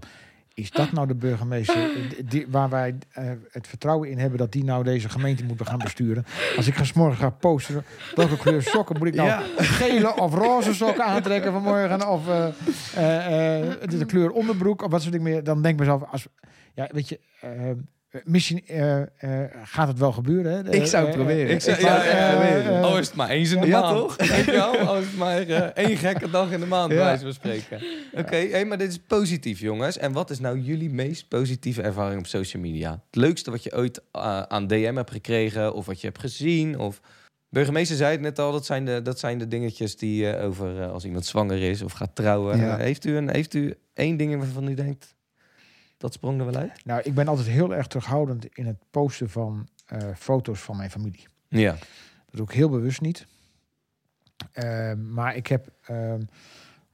Speaker 4: Is dat nou de burgemeester die- waar wij eh, het vertrouwen in hebben dat die nou deze gemeente moeten gaan besturen? Als ik ga morgen ga posten, welke kleur sokken moet ik nou?
Speaker 6: Ja.
Speaker 4: Gele of roze sokken aantrekken vanmorgen? Of eh, eh, de kleur onderbroek? Of wat soort dingen meer? Dan denk ik mezelf, als, ja, weet je, eh, misschien eh, eh, gaat het wel gebeuren. Hè?
Speaker 6: Ik zou het
Speaker 4: Eh, eh,
Speaker 6: proberen.
Speaker 1: Ik
Speaker 6: zou
Speaker 1: ja, ja,
Speaker 6: proberen.
Speaker 1: Oh, is het maar eens in de
Speaker 6: Ja,
Speaker 1: maand.
Speaker 6: toch?
Speaker 1: Weet je wel? Als het maar eh, *laughs* één gekke dag in de maand,
Speaker 6: Ja.
Speaker 1: bij wijze van spreken. Oké, hey, maar dit is positief, jongens. En wat is nou jullie meest positieve ervaring op social media? Het leukste wat je ooit eh, aan DM hebt gekregen, of wat je hebt gezien, of... Burgemeester zei het net al, dat zijn de, dat zijn de dingetjes die eh, over eh, als iemand zwanger is of gaat trouwen.
Speaker 6: Ja.
Speaker 1: Eh, heeft, u een, heeft u één ding waarvan u denkt, dat sprong er wel uit?
Speaker 4: Nou, ik ben altijd heel erg terughoudend in het posten van eh, foto's van mijn familie.
Speaker 1: Ja.
Speaker 4: Dat doe ik heel bewust niet. Eh, maar ik heb ehm,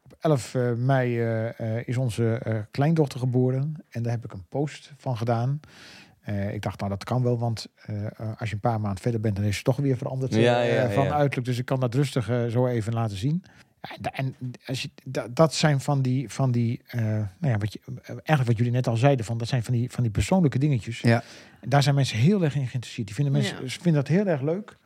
Speaker 4: op 11 eh, mei eh, eh, is onze eh, kleindochter geboren. En daar heb ik een post van gedaan. Eh, ik dacht, nou dat kan wel, want eh, eh, als je een paar maanden verder bent, dan is het toch weer veranderd eh,
Speaker 1: Ja, ja,
Speaker 4: eh, van
Speaker 1: ja.
Speaker 4: uiterlijk. Dus ik kan dat rustig zo even laten zien. En als je, da- dat zijn van die, van die eh, nou ja, wat je, eigenlijk wat jullie net al zeiden, van, dat zijn van die, van die persoonlijke dingetjes.
Speaker 6: Ja.
Speaker 4: En daar zijn mensen heel erg in geïnteresseerd. Die vinden mensen,
Speaker 5: Ja.
Speaker 4: ze vinden dat heel erg leuk.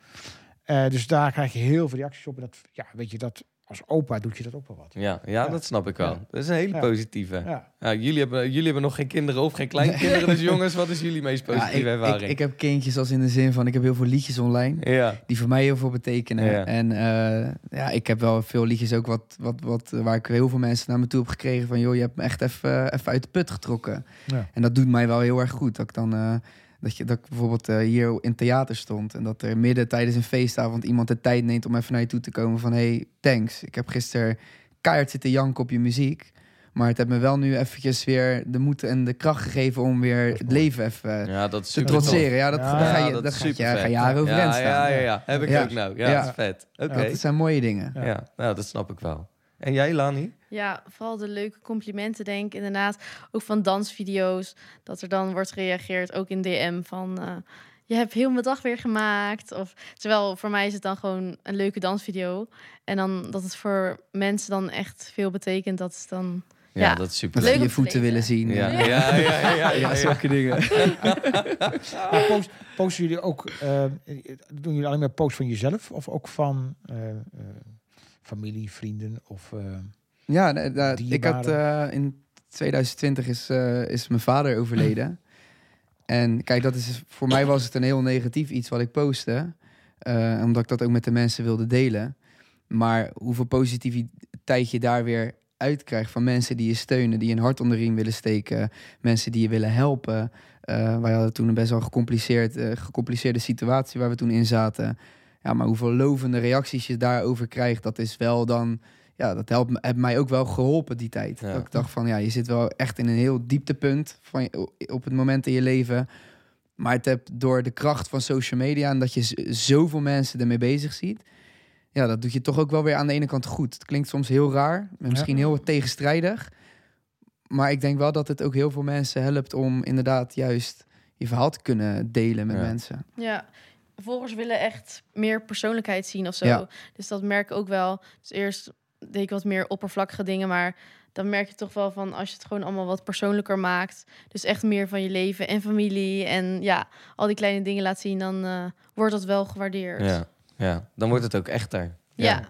Speaker 4: Eh, dus daar krijg je heel veel reacties op. En dat, ja, weet je, dat als opa doet je dat ook wel wat.
Speaker 1: Ja, ja,
Speaker 4: Ja.
Speaker 1: dat snap ik wel.
Speaker 4: Ja.
Speaker 1: Dat is een hele
Speaker 4: Ja.
Speaker 1: positieve.
Speaker 4: Ja.
Speaker 1: Ja, jullie, hebben, jullie hebben nog geen kinderen of geen kleinkinderen. Dus *laughs* jongens, wat is jullie meest
Speaker 6: Ja,
Speaker 1: positieve
Speaker 6: ik,
Speaker 1: ervaring?
Speaker 6: ik, ik heb kindjes als in de zin van, ik heb heel veel liedjes online.
Speaker 1: ja.
Speaker 6: Die voor mij heel veel betekenen.
Speaker 1: Ja.
Speaker 6: En eh, ja, ik heb wel veel liedjes ook wat, wat, wat, waar ik heel veel mensen naar me toe heb gekregen. Van joh, je hebt me echt even, even uit de put getrokken.
Speaker 4: Ja.
Speaker 6: En dat doet mij wel heel erg goed. Dat ik dan eh, dat, je, dat ik bijvoorbeeld eh, hier in het theater stond. En dat er midden tijdens een feestavond iemand de tijd neemt om even naar je toe te komen. Van hey, thanks. Ik heb gisteren keihard zitten janken op je muziek. Maar het heeft me wel nu eventjes weer de moed en de kracht gegeven om weer het leven even
Speaker 1: ja, dat is
Speaker 6: te trotseren. Ja, dat,
Speaker 4: Ja,
Speaker 6: daar ga
Speaker 1: Ja,
Speaker 6: je,
Speaker 1: dat
Speaker 6: je, ga je jaren over
Speaker 1: ja,
Speaker 6: staan.
Speaker 1: Ja, ja, ja. Heb ik
Speaker 6: Ja.
Speaker 1: ook nou. Ja,
Speaker 6: Ja.
Speaker 1: dat is vet. Oké.
Speaker 6: Ja, dat zijn mooie dingen.
Speaker 1: Ja, nou, dat snap ik wel. En jij, Lani?
Speaker 5: Ja, vooral de leuke complimenten, denk ik inderdaad. Ook van dansvideo's, dat er dan wordt gereageerd, ook in DM, van... eh, je hebt heel mijn dag weer gemaakt. Of, terwijl voor mij is het dan gewoon een leuke dansvideo. En dan dat het voor mensen dan echt veel betekent, dat is dan...
Speaker 1: Ja,
Speaker 5: Ja.
Speaker 1: dat is super
Speaker 5: Leuk
Speaker 6: je
Speaker 5: te
Speaker 6: voeten willen zien.
Speaker 1: Ja,
Speaker 6: Ja,
Speaker 1: ja, ja, ja, ja,
Speaker 6: ja, zulke dingen. *laughs*
Speaker 4: Maar post, posten jullie ook, eh, doen jullie alleen maar posts van jezelf of ook van eh, eh, familie, vrienden of... eh,
Speaker 6: Ja, nee, ik had eh, in 2020 is, eh, is mijn vader overleden. *laughs* en kijk, dat is voor mij was het een heel negatief iets wat ik postte. eh, omdat ik dat ook met de mensen wilde delen. Maar hoeveel positiviteit je daar weer uitkrijgt van mensen die je steunen, die een hart onder de riem willen steken, mensen die je willen helpen. Wij hadden toen een best wel gecompliceerd, gecompliceerde situatie waar we toen in zaten. Ja, maar hoeveel lovende reacties je daarover krijgt, dat is wel dan. Ja, dat helpt, me- heeft mij ook wel geholpen die tijd.
Speaker 1: Ja.
Speaker 6: Dat ik dacht van ja, je zit wel echt in een heel dieptepunt van op het moment in je leven. Maar het hebt door de kracht van social media en dat je zoveel mensen ermee bezig ziet. Ja, dat doet je toch ook wel weer aan de ene kant goed. Het klinkt soms heel raar, en misschien heel tegenstrijdig. Maar ik denk wel dat het ook heel veel mensen helpt om inderdaad juist je verhaal te kunnen delen met
Speaker 1: Ja.
Speaker 6: mensen.
Speaker 5: Ja, volgers willen echt meer persoonlijkheid zien of zo.
Speaker 6: Ja.
Speaker 5: Dus dat merk ik ook wel. Dus eerst deed ik wat meer oppervlakkige dingen, maar dan merk je toch wel van als je het gewoon allemaal wat persoonlijker maakt. Dus echt meer van je leven en familie en ja, al die kleine dingen laat zien, dan eh, wordt dat wel gewaardeerd.
Speaker 1: Ja, ja, dan wordt het ook echter.
Speaker 5: Ja.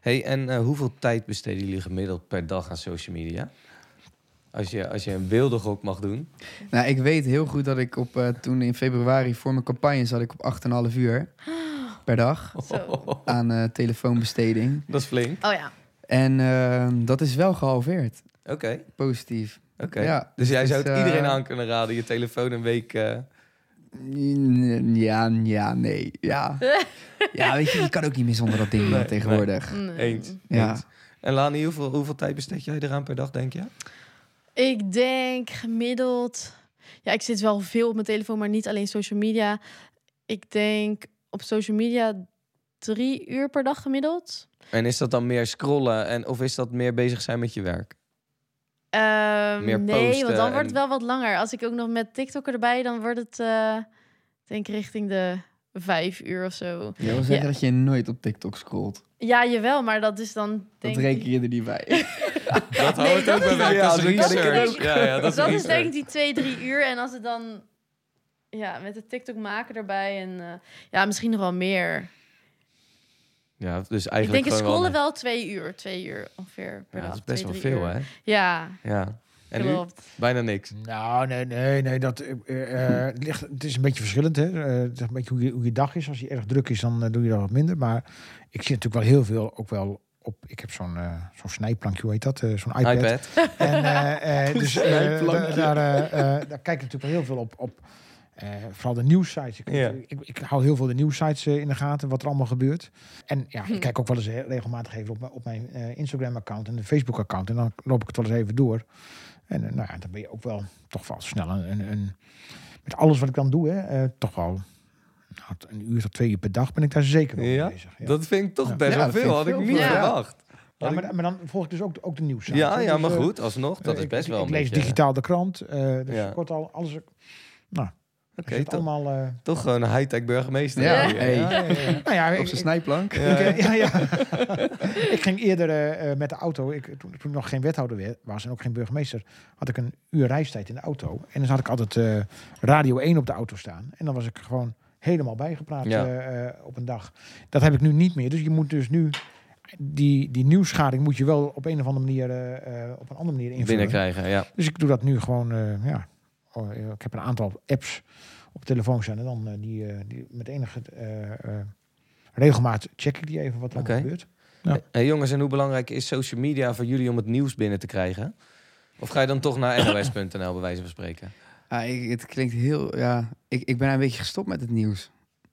Speaker 1: Hey, en eh, hoeveel tijd besteden jullie gemiddeld per dag aan social media? Als je, als je een beeldengok mag doen.
Speaker 6: Nou, ik weet heel goed dat ik op, eh, toen in februari voor mijn campagne zat ik op 8,5 uur per dag
Speaker 5: Zo.
Speaker 6: aan eh, telefoonbesteding.
Speaker 1: Dat is flink.
Speaker 5: Oh ja.
Speaker 6: En eh, dat is wel gehalveerd.
Speaker 1: Oké.
Speaker 6: Positief.
Speaker 1: Oké.
Speaker 6: Ja,
Speaker 1: dus jij
Speaker 6: het
Speaker 1: zou
Speaker 6: is,
Speaker 1: het
Speaker 6: eh,
Speaker 1: iedereen aan kunnen raden, je telefoon een week... eh,
Speaker 6: Ja, ja, nee. Ja. *laughs* ja, weet je, je kan ook niet meer zonder dat ding
Speaker 1: Nee,
Speaker 6: tegenwoordig.
Speaker 5: Nee.
Speaker 1: Eens.
Speaker 6: Ja.
Speaker 1: eens. En Lani, hoeveel, hoeveel tijd besteed jij eraan per dag, denk je?
Speaker 5: Ik denk gemiddeld. Ja, ik zit wel veel op mijn telefoon, maar niet alleen social media. Ik denk op social media drie uur per dag gemiddeld.
Speaker 1: En is dat dan meer scrollen en, of is dat meer bezig zijn met je werk?
Speaker 5: Ehm,
Speaker 1: Meer
Speaker 5: nee,
Speaker 1: posten
Speaker 5: want dan wordt het wel wat langer. Als ik ook nog met TikTok erbij, dan wordt het eh denk ik richting de vijf uur of zo.
Speaker 6: Je wil zeggen
Speaker 5: Ja.
Speaker 6: dat je nooit op TikTok scrolt.
Speaker 5: Ja, jawel, maar dat is dan
Speaker 6: Dat
Speaker 5: denk
Speaker 6: reken
Speaker 5: ik...
Speaker 6: je er niet bij. *laughs*
Speaker 1: Dat
Speaker 5: Nee,
Speaker 1: houdt
Speaker 5: dat
Speaker 1: ook bij
Speaker 6: Ja, dat
Speaker 1: research. Ja, ja, dat is, *laughs*
Speaker 5: dat is denk ik die twee, drie uur. En als het dan ja, met de TikTok maken erbij en eh, ja, misschien nog wel meer.
Speaker 1: Ja, dus
Speaker 5: Ik
Speaker 1: eigenlijk
Speaker 5: denk het
Speaker 1: gewoon
Speaker 5: scrollen
Speaker 1: wel...
Speaker 5: wel twee uur, twee uur ongeveer per
Speaker 1: Ja,
Speaker 5: dag.
Speaker 1: dat is best
Speaker 5: twee,
Speaker 1: wel veel,
Speaker 5: uur.
Speaker 1: hè?
Speaker 5: Ja,
Speaker 1: Ja. En
Speaker 5: klopt.
Speaker 1: Bijna niks.
Speaker 4: Nou, nee, nee, nee. Dat, eh, eh, het ligt, het is een beetje verschillend. Hè? Eh, het is een beetje hoe je, hoe je dag is. Als je erg druk is, dan doe je dat wat minder. Maar ik zie natuurlijk wel heel veel, ook wel op. Ik heb zo'n eh, zo'n snijplankje, hoe heet dat? Eh, zo'n iPad.
Speaker 1: iPad.
Speaker 4: En, *laughs* dus daar, daar kijk ik natuurlijk wel heel veel op. op eh, vooral de nieuwssites. Ik,
Speaker 1: Ja.
Speaker 4: ik, ik hou heel veel de nieuwssites eh, in de gaten, wat er allemaal gebeurt. En ja,
Speaker 5: Hm.
Speaker 4: ik kijk ook wel eens regelmatig even op, mijn- op mijn eh, Instagram-account en de Facebook-account. En dan loop ik het wel eens even door. En nou ja, dan ben je ook wel toch wel snel een, een, een- met alles wat ik dan doe, hè, eh, toch wel nou, een uur tot twee uur per dag ben ik daar zeker mee
Speaker 1: Ja?
Speaker 4: bezig. Ja.
Speaker 1: Dat vind ik toch
Speaker 4: Ja.
Speaker 1: best wel veel. Had ik
Speaker 6: veel
Speaker 1: niet verwacht.
Speaker 4: Ja, maar, maar dan volg ik dus ook, ook de nieuws.
Speaker 1: Ja, ja, maar goed, alsnog, dat is best
Speaker 4: ik,
Speaker 1: wel
Speaker 4: Ik
Speaker 1: een
Speaker 4: lees
Speaker 1: beetje-
Speaker 4: digitaal de krant, eh dus
Speaker 1: Ja.
Speaker 4: kort al alles. Nou,
Speaker 1: Oké, toch,
Speaker 4: allemaal. eh,
Speaker 1: toch gewoon een high-tech burgemeester.
Speaker 6: Ja,
Speaker 1: Ja.
Speaker 6: hey.
Speaker 4: ja, ja, ja. *laughs* Nou ja,
Speaker 6: Op
Speaker 4: ik,
Speaker 6: zijn snijplank.
Speaker 4: ik, ja, ja. *laughs* ik ging eerder eh, eh, met de auto, ik, toen, toen ik nog geen wethouder we- was en ook geen burgemeester, had ik een uur reistijd in de auto. En dan had ik altijd eh, Radio 1 op de auto staan. En dan was ik gewoon helemaal bijgepraat
Speaker 1: Ja.
Speaker 4: op een dag. Dat heb ik nu niet meer. Dus je moet dus nu die, die nieuwsschading moet je wel op een of andere manier eh, eh, op een andere manier invullen.
Speaker 1: Binnenkrijgen, ja.
Speaker 4: Dus ik doe dat nu gewoon, eh, ja. Oh, ik heb een aantal apps op telefoon staan en dan eh, die, eh, die met enige eh, eh, regelmaat check ik die even wat er gebeurt. Ja.
Speaker 1: Hey, jongens, en hoe belangrijk is social media voor jullie om het nieuws binnen te krijgen? Of ga je dan toch naar nos.nl bij wijze van spreken?
Speaker 6: Ja, ik, het klinkt heel... Ja, ik, ik ben een beetje gestopt met het nieuws.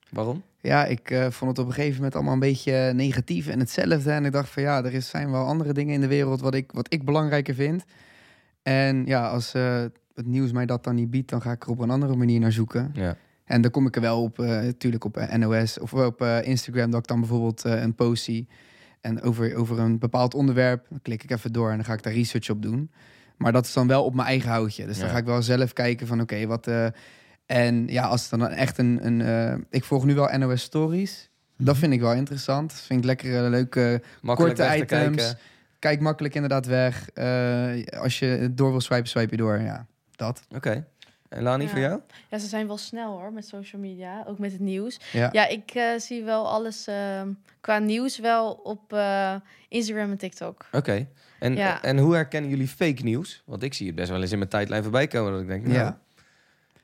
Speaker 1: Waarom?
Speaker 6: Ja, ik vond het op een gegeven moment allemaal een beetje negatief en hetzelfde. En ik dacht van ja, er is, zijn wel andere dingen in de wereld wat ik, wat ik belangrijker vind. En ja, als eh, het nieuws mij dat dan niet biedt, dan ga ik er op een andere manier naar zoeken.
Speaker 1: Ja.
Speaker 6: En dan kom ik er wel op, eh, natuurlijk op eh, NOS of op eh, Instagram, dat ik dan bijvoorbeeld een post zie. En over, over een bepaald onderwerp, dan klik ik even door en dan ga ik daar research op doen. Maar dat is dan wel op mijn eigen houtje. Dus dan
Speaker 1: Ja.
Speaker 6: ga ik wel zelf kijken van oké, wat... en ja, als het dan echt een... een ik volg nu wel NOS Stories. Dat vind ik wel interessant. Dat vind ik lekker leuke
Speaker 1: Makkelijk
Speaker 6: korte items. Kijk makkelijk inderdaad weg. Als je door wil swipen, swipe je door. Ja, dat.
Speaker 1: Oké. En Lani,
Speaker 5: Ja.
Speaker 1: voor jou?
Speaker 5: Ja, ze zijn wel snel hoor met social media, ook met het nieuws.
Speaker 6: Ja.
Speaker 5: Ja, ik eh, zie wel alles ehm, qua nieuws wel op eh, Instagram en TikTok.
Speaker 1: Oké. En,
Speaker 5: Ja.
Speaker 1: en hoe herkennen jullie fake nieuws? Want ik zie het best wel eens in mijn tijdlijn voorbij komen. Dat ik denk, nou,
Speaker 6: Ja.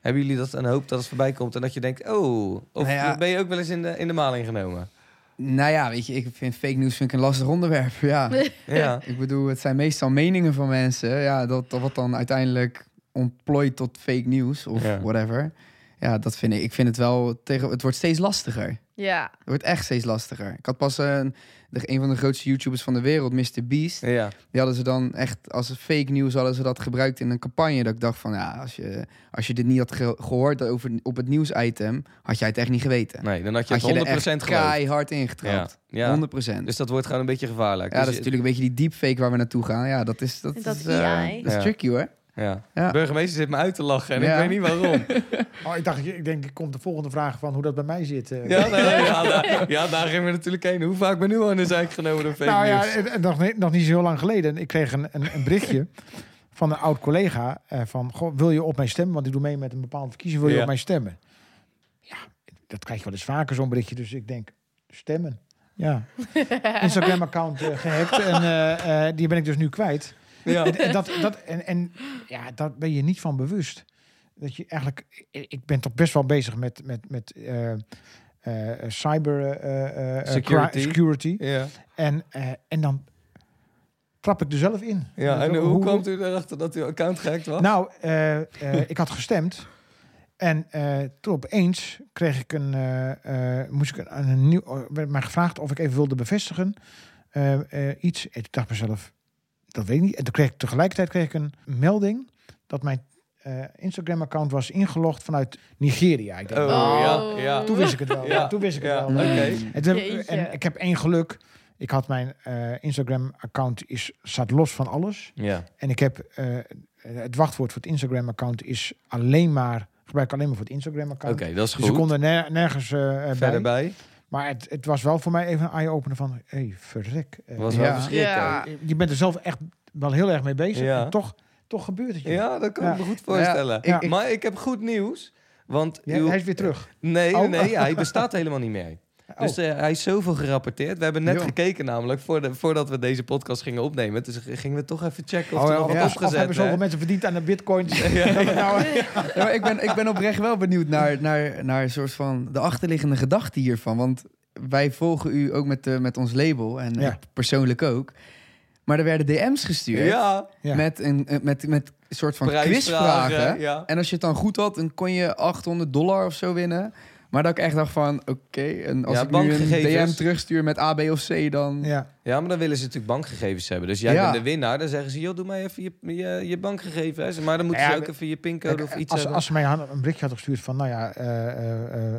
Speaker 1: hebben jullie dat een hoop dat het voorbij komt en dat je denkt, oh, of
Speaker 6: Nou ja.
Speaker 1: ben je ook wel eens in de, in de maling genomen?
Speaker 6: Nou ja, weet je, ik vind fake news vind ik een lastig onderwerp. Ja. *laughs*
Speaker 1: Ja.
Speaker 6: Ik bedoel, het zijn meestal meningen van mensen. Ja, dat, dat wat dan uiteindelijk ontplooit tot fake news of
Speaker 1: Ja.
Speaker 6: whatever. Ja, dat vind ik. Ik vind het wel tegen. Het wordt steeds lastiger.
Speaker 5: Ja.
Speaker 6: Het wordt echt steeds lastiger. Ik had pas een, de, een van de grootste YouTubers van de wereld, Mr. Beast.
Speaker 1: Ja.
Speaker 6: Die hadden ze dan echt als fake news hadden ze dat gebruikt in een campagne. Dat ik dacht van ja, als je, als je dit niet had ge- gehoord over, op het nieuwsitem, had jij het echt niet geweten.
Speaker 1: Nee, dan had je
Speaker 6: Had je er
Speaker 1: het 100%
Speaker 6: echt
Speaker 1: geloofd.
Speaker 6: keihard ingetrapt.
Speaker 1: Ja. Ja.
Speaker 6: 100%.
Speaker 1: Dus dat wordt gewoon een beetje gevaarlijk.
Speaker 6: Ja, dat
Speaker 1: Dus
Speaker 6: is
Speaker 1: je-
Speaker 6: natuurlijk een beetje die deepfake waar we naartoe gaan. Ja, dat is, dat,
Speaker 5: Dat
Speaker 6: is, eh,
Speaker 5: AI.
Speaker 6: dat is
Speaker 1: Ja.
Speaker 6: tricky hoor.
Speaker 1: Ja.
Speaker 6: Ja.
Speaker 1: De burgemeester zit me uit te lachen en
Speaker 6: Ja.
Speaker 1: ik weet niet waarom. *laughs*
Speaker 4: Oh, ik dacht, ik denk, komt de volgende vraag van hoe dat bij mij zit. eh.
Speaker 1: Ja, nee, ja, *laughs* daar, ja, daar gingen we natuurlijk heen. Hoe vaak ben ik nu al in de zijk genomen door fake
Speaker 4: nou ja,
Speaker 1: news?
Speaker 4: en- en nog, niet- nog niet zo heel lang geleden. Ik kreeg een, een, een berichtje *laughs* van een oud collega eh, van, goh, wil je op mij stemmen? Want ik doe mee met een bepaalde verkiezing, wil je
Speaker 1: Ja.
Speaker 4: op mij stemmen? Ja, dat krijg je wel eens vaker zo'n berichtje. Dus ik denk, stemmen. Ja, Instagram-account eh, gehackt en eh, eh, die ben ik dus nu kwijt.
Speaker 1: Ja. *laughs*
Speaker 4: En, dat, dat, en, en ja, daar ben je niet van bewust. Dat je eigenlijk, ik ben toch best wel bezig met, met, met eh, cyber eh,
Speaker 1: Security. Ja.
Speaker 4: En, en dan trap ik er zelf in.
Speaker 1: Ja, en hoe, kwam u erachter dat uw account gehackt was?
Speaker 4: Nou, ik had gestemd. En eh, toen opeens kreeg ik een, moest ik een, een nieuw, werd mij gevraagd of ik even wilde bevestigen iets. En ik dacht mezelf, dat weet ik niet. En toen kreeg ik tegelijkertijd kreeg ik een melding dat mijn eh, Instagram-account was ingelogd vanuit Nigeria. Ik dacht,
Speaker 1: Oh, ja, ja.
Speaker 4: Toen wist ik het wel.
Speaker 1: Ja,
Speaker 4: toen wist ik het
Speaker 1: ja,
Speaker 4: wel.
Speaker 1: oké.
Speaker 4: En, toen- en ik heb één geluk. Ik had mijn eh, Instagram-account is staat los van alles.
Speaker 1: Ja.
Speaker 4: En ik heb eh, het wachtwoord voor het Instagram-account is alleen maar gebruik ik alleen maar voor het Instagram-account.
Speaker 1: Oké, dat is
Speaker 4: Dus ze
Speaker 1: goed.
Speaker 4: konden ner- nergens
Speaker 1: Verder
Speaker 4: bij. Maar het, het was wel voor mij even een eye-opener van, hé, hey, verrek. Eh,
Speaker 1: Was wel
Speaker 6: Ja.
Speaker 1: verschrikkelijk.
Speaker 5: Ja.
Speaker 4: Je bent er zelf echt wel heel erg mee bezig.
Speaker 1: Ja.
Speaker 4: En toch, toch gebeurt het je.
Speaker 1: Ja, dat kan
Speaker 4: Ja.
Speaker 1: ik me goed voorstellen.
Speaker 4: Ja.
Speaker 1: Ik- maar ik heb goed nieuws. Want
Speaker 4: Ja,
Speaker 1: uw-
Speaker 4: hij is weer terug.
Speaker 1: Nee,
Speaker 4: Oh.
Speaker 1: nee, *laughs* hij bestaat helemaal niet meer. Dus eh, hij is zoveel gerapporteerd. We hebben net
Speaker 6: Jo.
Speaker 1: gekeken namelijk, voor de, voordat we deze podcast gingen opnemen. Dus gingen we toch even checken of
Speaker 4: Oh,
Speaker 1: er
Speaker 4: ja,
Speaker 1: nog wat
Speaker 4: of
Speaker 1: opgezet
Speaker 4: hebben zoveel
Speaker 1: hè?
Speaker 4: mensen verdiend aan de bitcoins. *laughs* Nou, *laughs*
Speaker 6: Ja, maar ik, ben, ik ben oprecht wel benieuwd naar, naar, naar een soort van de achterliggende gedachte hiervan. Want wij volgen u ook met, de, met ons label en
Speaker 4: Ja.
Speaker 6: ik persoonlijk ook. Maar er werden DM's gestuurd
Speaker 1: Ja,
Speaker 4: Ja.
Speaker 6: met een eh, met, met een soort van quizvragen.
Speaker 1: ja.
Speaker 6: En als je het dan goed had, dan kon je 800 dollar of zo winnen. Maar dat ik echt dacht van, oké, en als
Speaker 1: Ja,
Speaker 6: ik nu een
Speaker 1: bankgegevens.
Speaker 6: DM terugstuur met A, B of C, dan...
Speaker 4: ja.
Speaker 1: ja, maar dan willen ze natuurlijk bankgegevens hebben. Dus jij
Speaker 6: Ja.
Speaker 1: bent de winnaar. Dan zeggen ze, joh, doe mij even je, je, je bankgegevens. Maar dan moeten
Speaker 4: Ja,
Speaker 1: ze ook even je pincode of iets
Speaker 4: als,
Speaker 1: hebben.
Speaker 4: als ze mij een berichtje hadden gestuurd van, nou ja, eh, eh,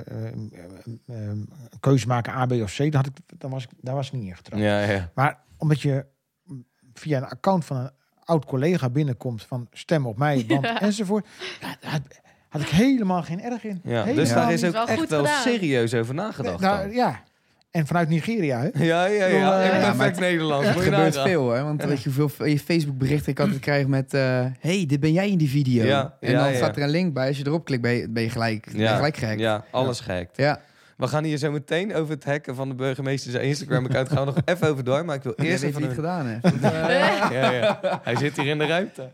Speaker 4: eh, keuze maken A, B of C, dan, had ik, dan was ik, daar was ik niet in getrapt.
Speaker 1: Ja, ja.
Speaker 4: Maar omdat je via een account van een oud collega binnenkomt van stem op mij, want *laughs*
Speaker 5: Ja.
Speaker 4: enzovoort, had, ik helemaal geen erg in.
Speaker 1: ja.
Speaker 4: Helemaal
Speaker 1: Dus daar is ook
Speaker 5: Wel
Speaker 1: echt wel
Speaker 5: gedaan.
Speaker 1: serieus over nagedacht.
Speaker 4: Nou,
Speaker 1: dan.
Speaker 4: ja, en vanuit Nigeria, hè?
Speaker 1: Ja, ja, ja.
Speaker 6: maar
Speaker 1: perfect
Speaker 6: het-
Speaker 1: Nederlands.
Speaker 6: Het
Speaker 1: Moet je
Speaker 6: gebeurt
Speaker 1: nagaan.
Speaker 6: veel, hè? Want weet je hoeveel je Facebook berichten ik altijd krijg met... eh hey, dit ben jij in die video.
Speaker 1: Ja,
Speaker 6: en
Speaker 1: ja,
Speaker 6: dan
Speaker 1: ja.
Speaker 6: staat er een link bij. Als je erop klikt, ben je, ben je gelijk, ben je gelijk gehackt.
Speaker 1: Ja, alles gehackt.
Speaker 6: Ja.
Speaker 1: We gaan hier zo meteen over het hacken van de burgemeester zijn Instagram-account gaan we nog even over door. Maar ik wil eerst even een...
Speaker 6: gedaan. Eh, *laughs*
Speaker 1: Ja, ja. Hij zit hier in de ruimte.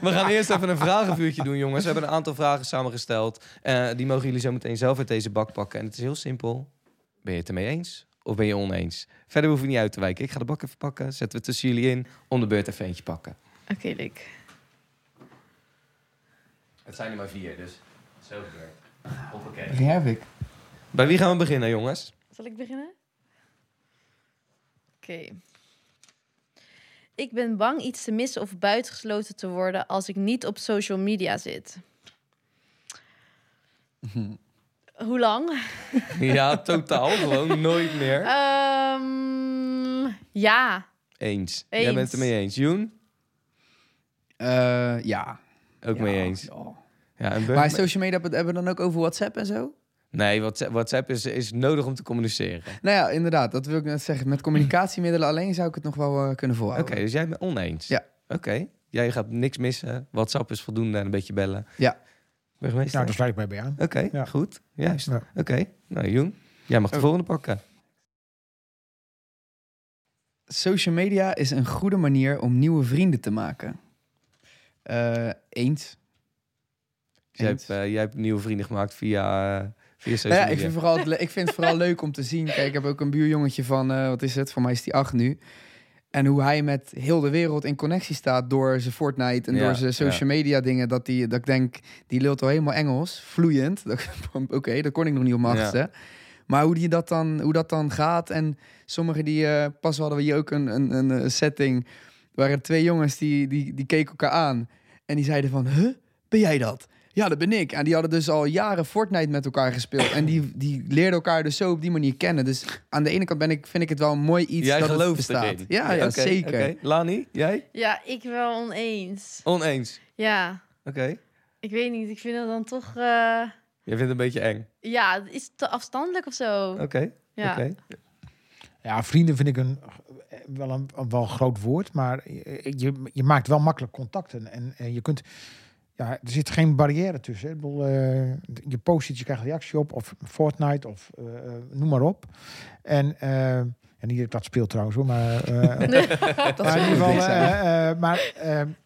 Speaker 1: We gaan eerst even een vragenvuurtje doen, jongens. We hebben een aantal vragen samengesteld. Eh, die mogen jullie zo meteen zelf uit deze bak pakken. En het is heel simpel. Ben je het ermee eens of ben je oneens? Verder hoef je niet uit te wijken. Ik ga de bak even pakken. Zetten we tussen jullie in. Om de beurt even eentje pakken.
Speaker 5: Oké, leuk.
Speaker 1: Het zijn er maar vier, dus zo gebeurt. Hoppakee.
Speaker 6: Die heb ik.
Speaker 1: Bij wie gaan we beginnen, jongens?
Speaker 5: Zal ik beginnen? Oké. Ik ben bang iets te missen of buitengesloten te worden als ik niet op social media zit. *laughs* Hoe lang?
Speaker 1: Ja, totaal. Gewoon nooit meer.
Speaker 5: Ehm, ja.
Speaker 1: Eens. Jij bent het ermee eens. Joen?
Speaker 6: Eh, ja.
Speaker 1: Ook
Speaker 6: Ja,
Speaker 1: mee eens.
Speaker 6: ja.
Speaker 1: Ja, en
Speaker 6: Maar social media hebben we dan ook over WhatsApp en zo?
Speaker 1: Nee, WhatsApp, is, is nodig om te communiceren.
Speaker 6: Nou ja, inderdaad. Dat wil ik net zeggen. Met communicatiemiddelen alleen zou ik het nog wel eh, kunnen
Speaker 1: Oké,
Speaker 6: volhouden.
Speaker 1: dus jij bent oneens?
Speaker 6: Ja.
Speaker 1: Oké. Jij gaat niks missen. WhatsApp is voldoende en een beetje bellen.
Speaker 6: Ja.
Speaker 1: Burgemeester?
Speaker 4: Nou, daar sluit ik mij bij aan.
Speaker 1: Oké,
Speaker 4: Ja.
Speaker 1: goed. Juist.
Speaker 4: Ja.
Speaker 1: Oké. Nou, Joen, jij mag de
Speaker 6: Oh.
Speaker 1: volgende pakken.
Speaker 6: Social media is een goede manier om nieuwe vrienden te maken. Eh, eens.
Speaker 1: Jij hebt, eh, jij hebt nieuwe vrienden gemaakt via, eh, Via
Speaker 6: Nou ja, ik, vind vooral, het *laughs* ik vind het vooral leuk om te zien. Kijk, ik heb ook een buurjongetje van, eh, wat is het? Voor mij is die acht nu. En hoe hij met heel de wereld in connectie staat door zijn Fortnite en
Speaker 1: Ja,
Speaker 6: door zijn social
Speaker 1: ja.
Speaker 6: media dingen. Dat, die, dat ik denk, die lult al helemaal Engels, vloeiend. *laughs* Oké, dat kon ik nog niet op mijn
Speaker 1: Ja.
Speaker 6: Maar hoe, die dat dan, hoe dat dan gaat. En sommigen die, pas hadden we hier ook een, een, een setting. Er waren twee jongens die, die, die keken elkaar aan. En die zeiden van, huh, ben jij dat? Ja, dat ben ik. En die hadden dus al jaren Fortnite met elkaar gespeeld. En die, die leerden elkaar dus zo op die manier kennen. Dus aan de ene kant ben ik, vind ik het wel een mooi iets
Speaker 1: Jij
Speaker 6: dat het
Speaker 1: gelooft
Speaker 6: bestaat.
Speaker 1: erin.
Speaker 6: Ja, ja, zeker.
Speaker 1: oké. Lani, jij?
Speaker 5: Ja, ik wel oneens.
Speaker 1: Oneens.
Speaker 5: Ja,
Speaker 1: Oké.
Speaker 5: ik weet niet. Ik vind het dan toch... eh,
Speaker 1: Jij vindt het een beetje eng.
Speaker 5: ja, het is te afstandelijk of zo.
Speaker 1: Oké.
Speaker 5: Ja.
Speaker 1: Oké.
Speaker 4: Ja, vrienden vind ik een, wel een, een wel een groot woord, maar je, je, je maakt wel makkelijk contacten. En, en je kunt, ja, er zit geen barrière tussen. hè. Ik bedoel, eh, je post iets, je krijgt reactie op, of Fortnite, of eh, eh, noem maar op. En, eh, en niet dat ik dat speel trouwens hoor, maar, eh,
Speaker 6: Dat *laughs*
Speaker 4: maar in ieder geval, maar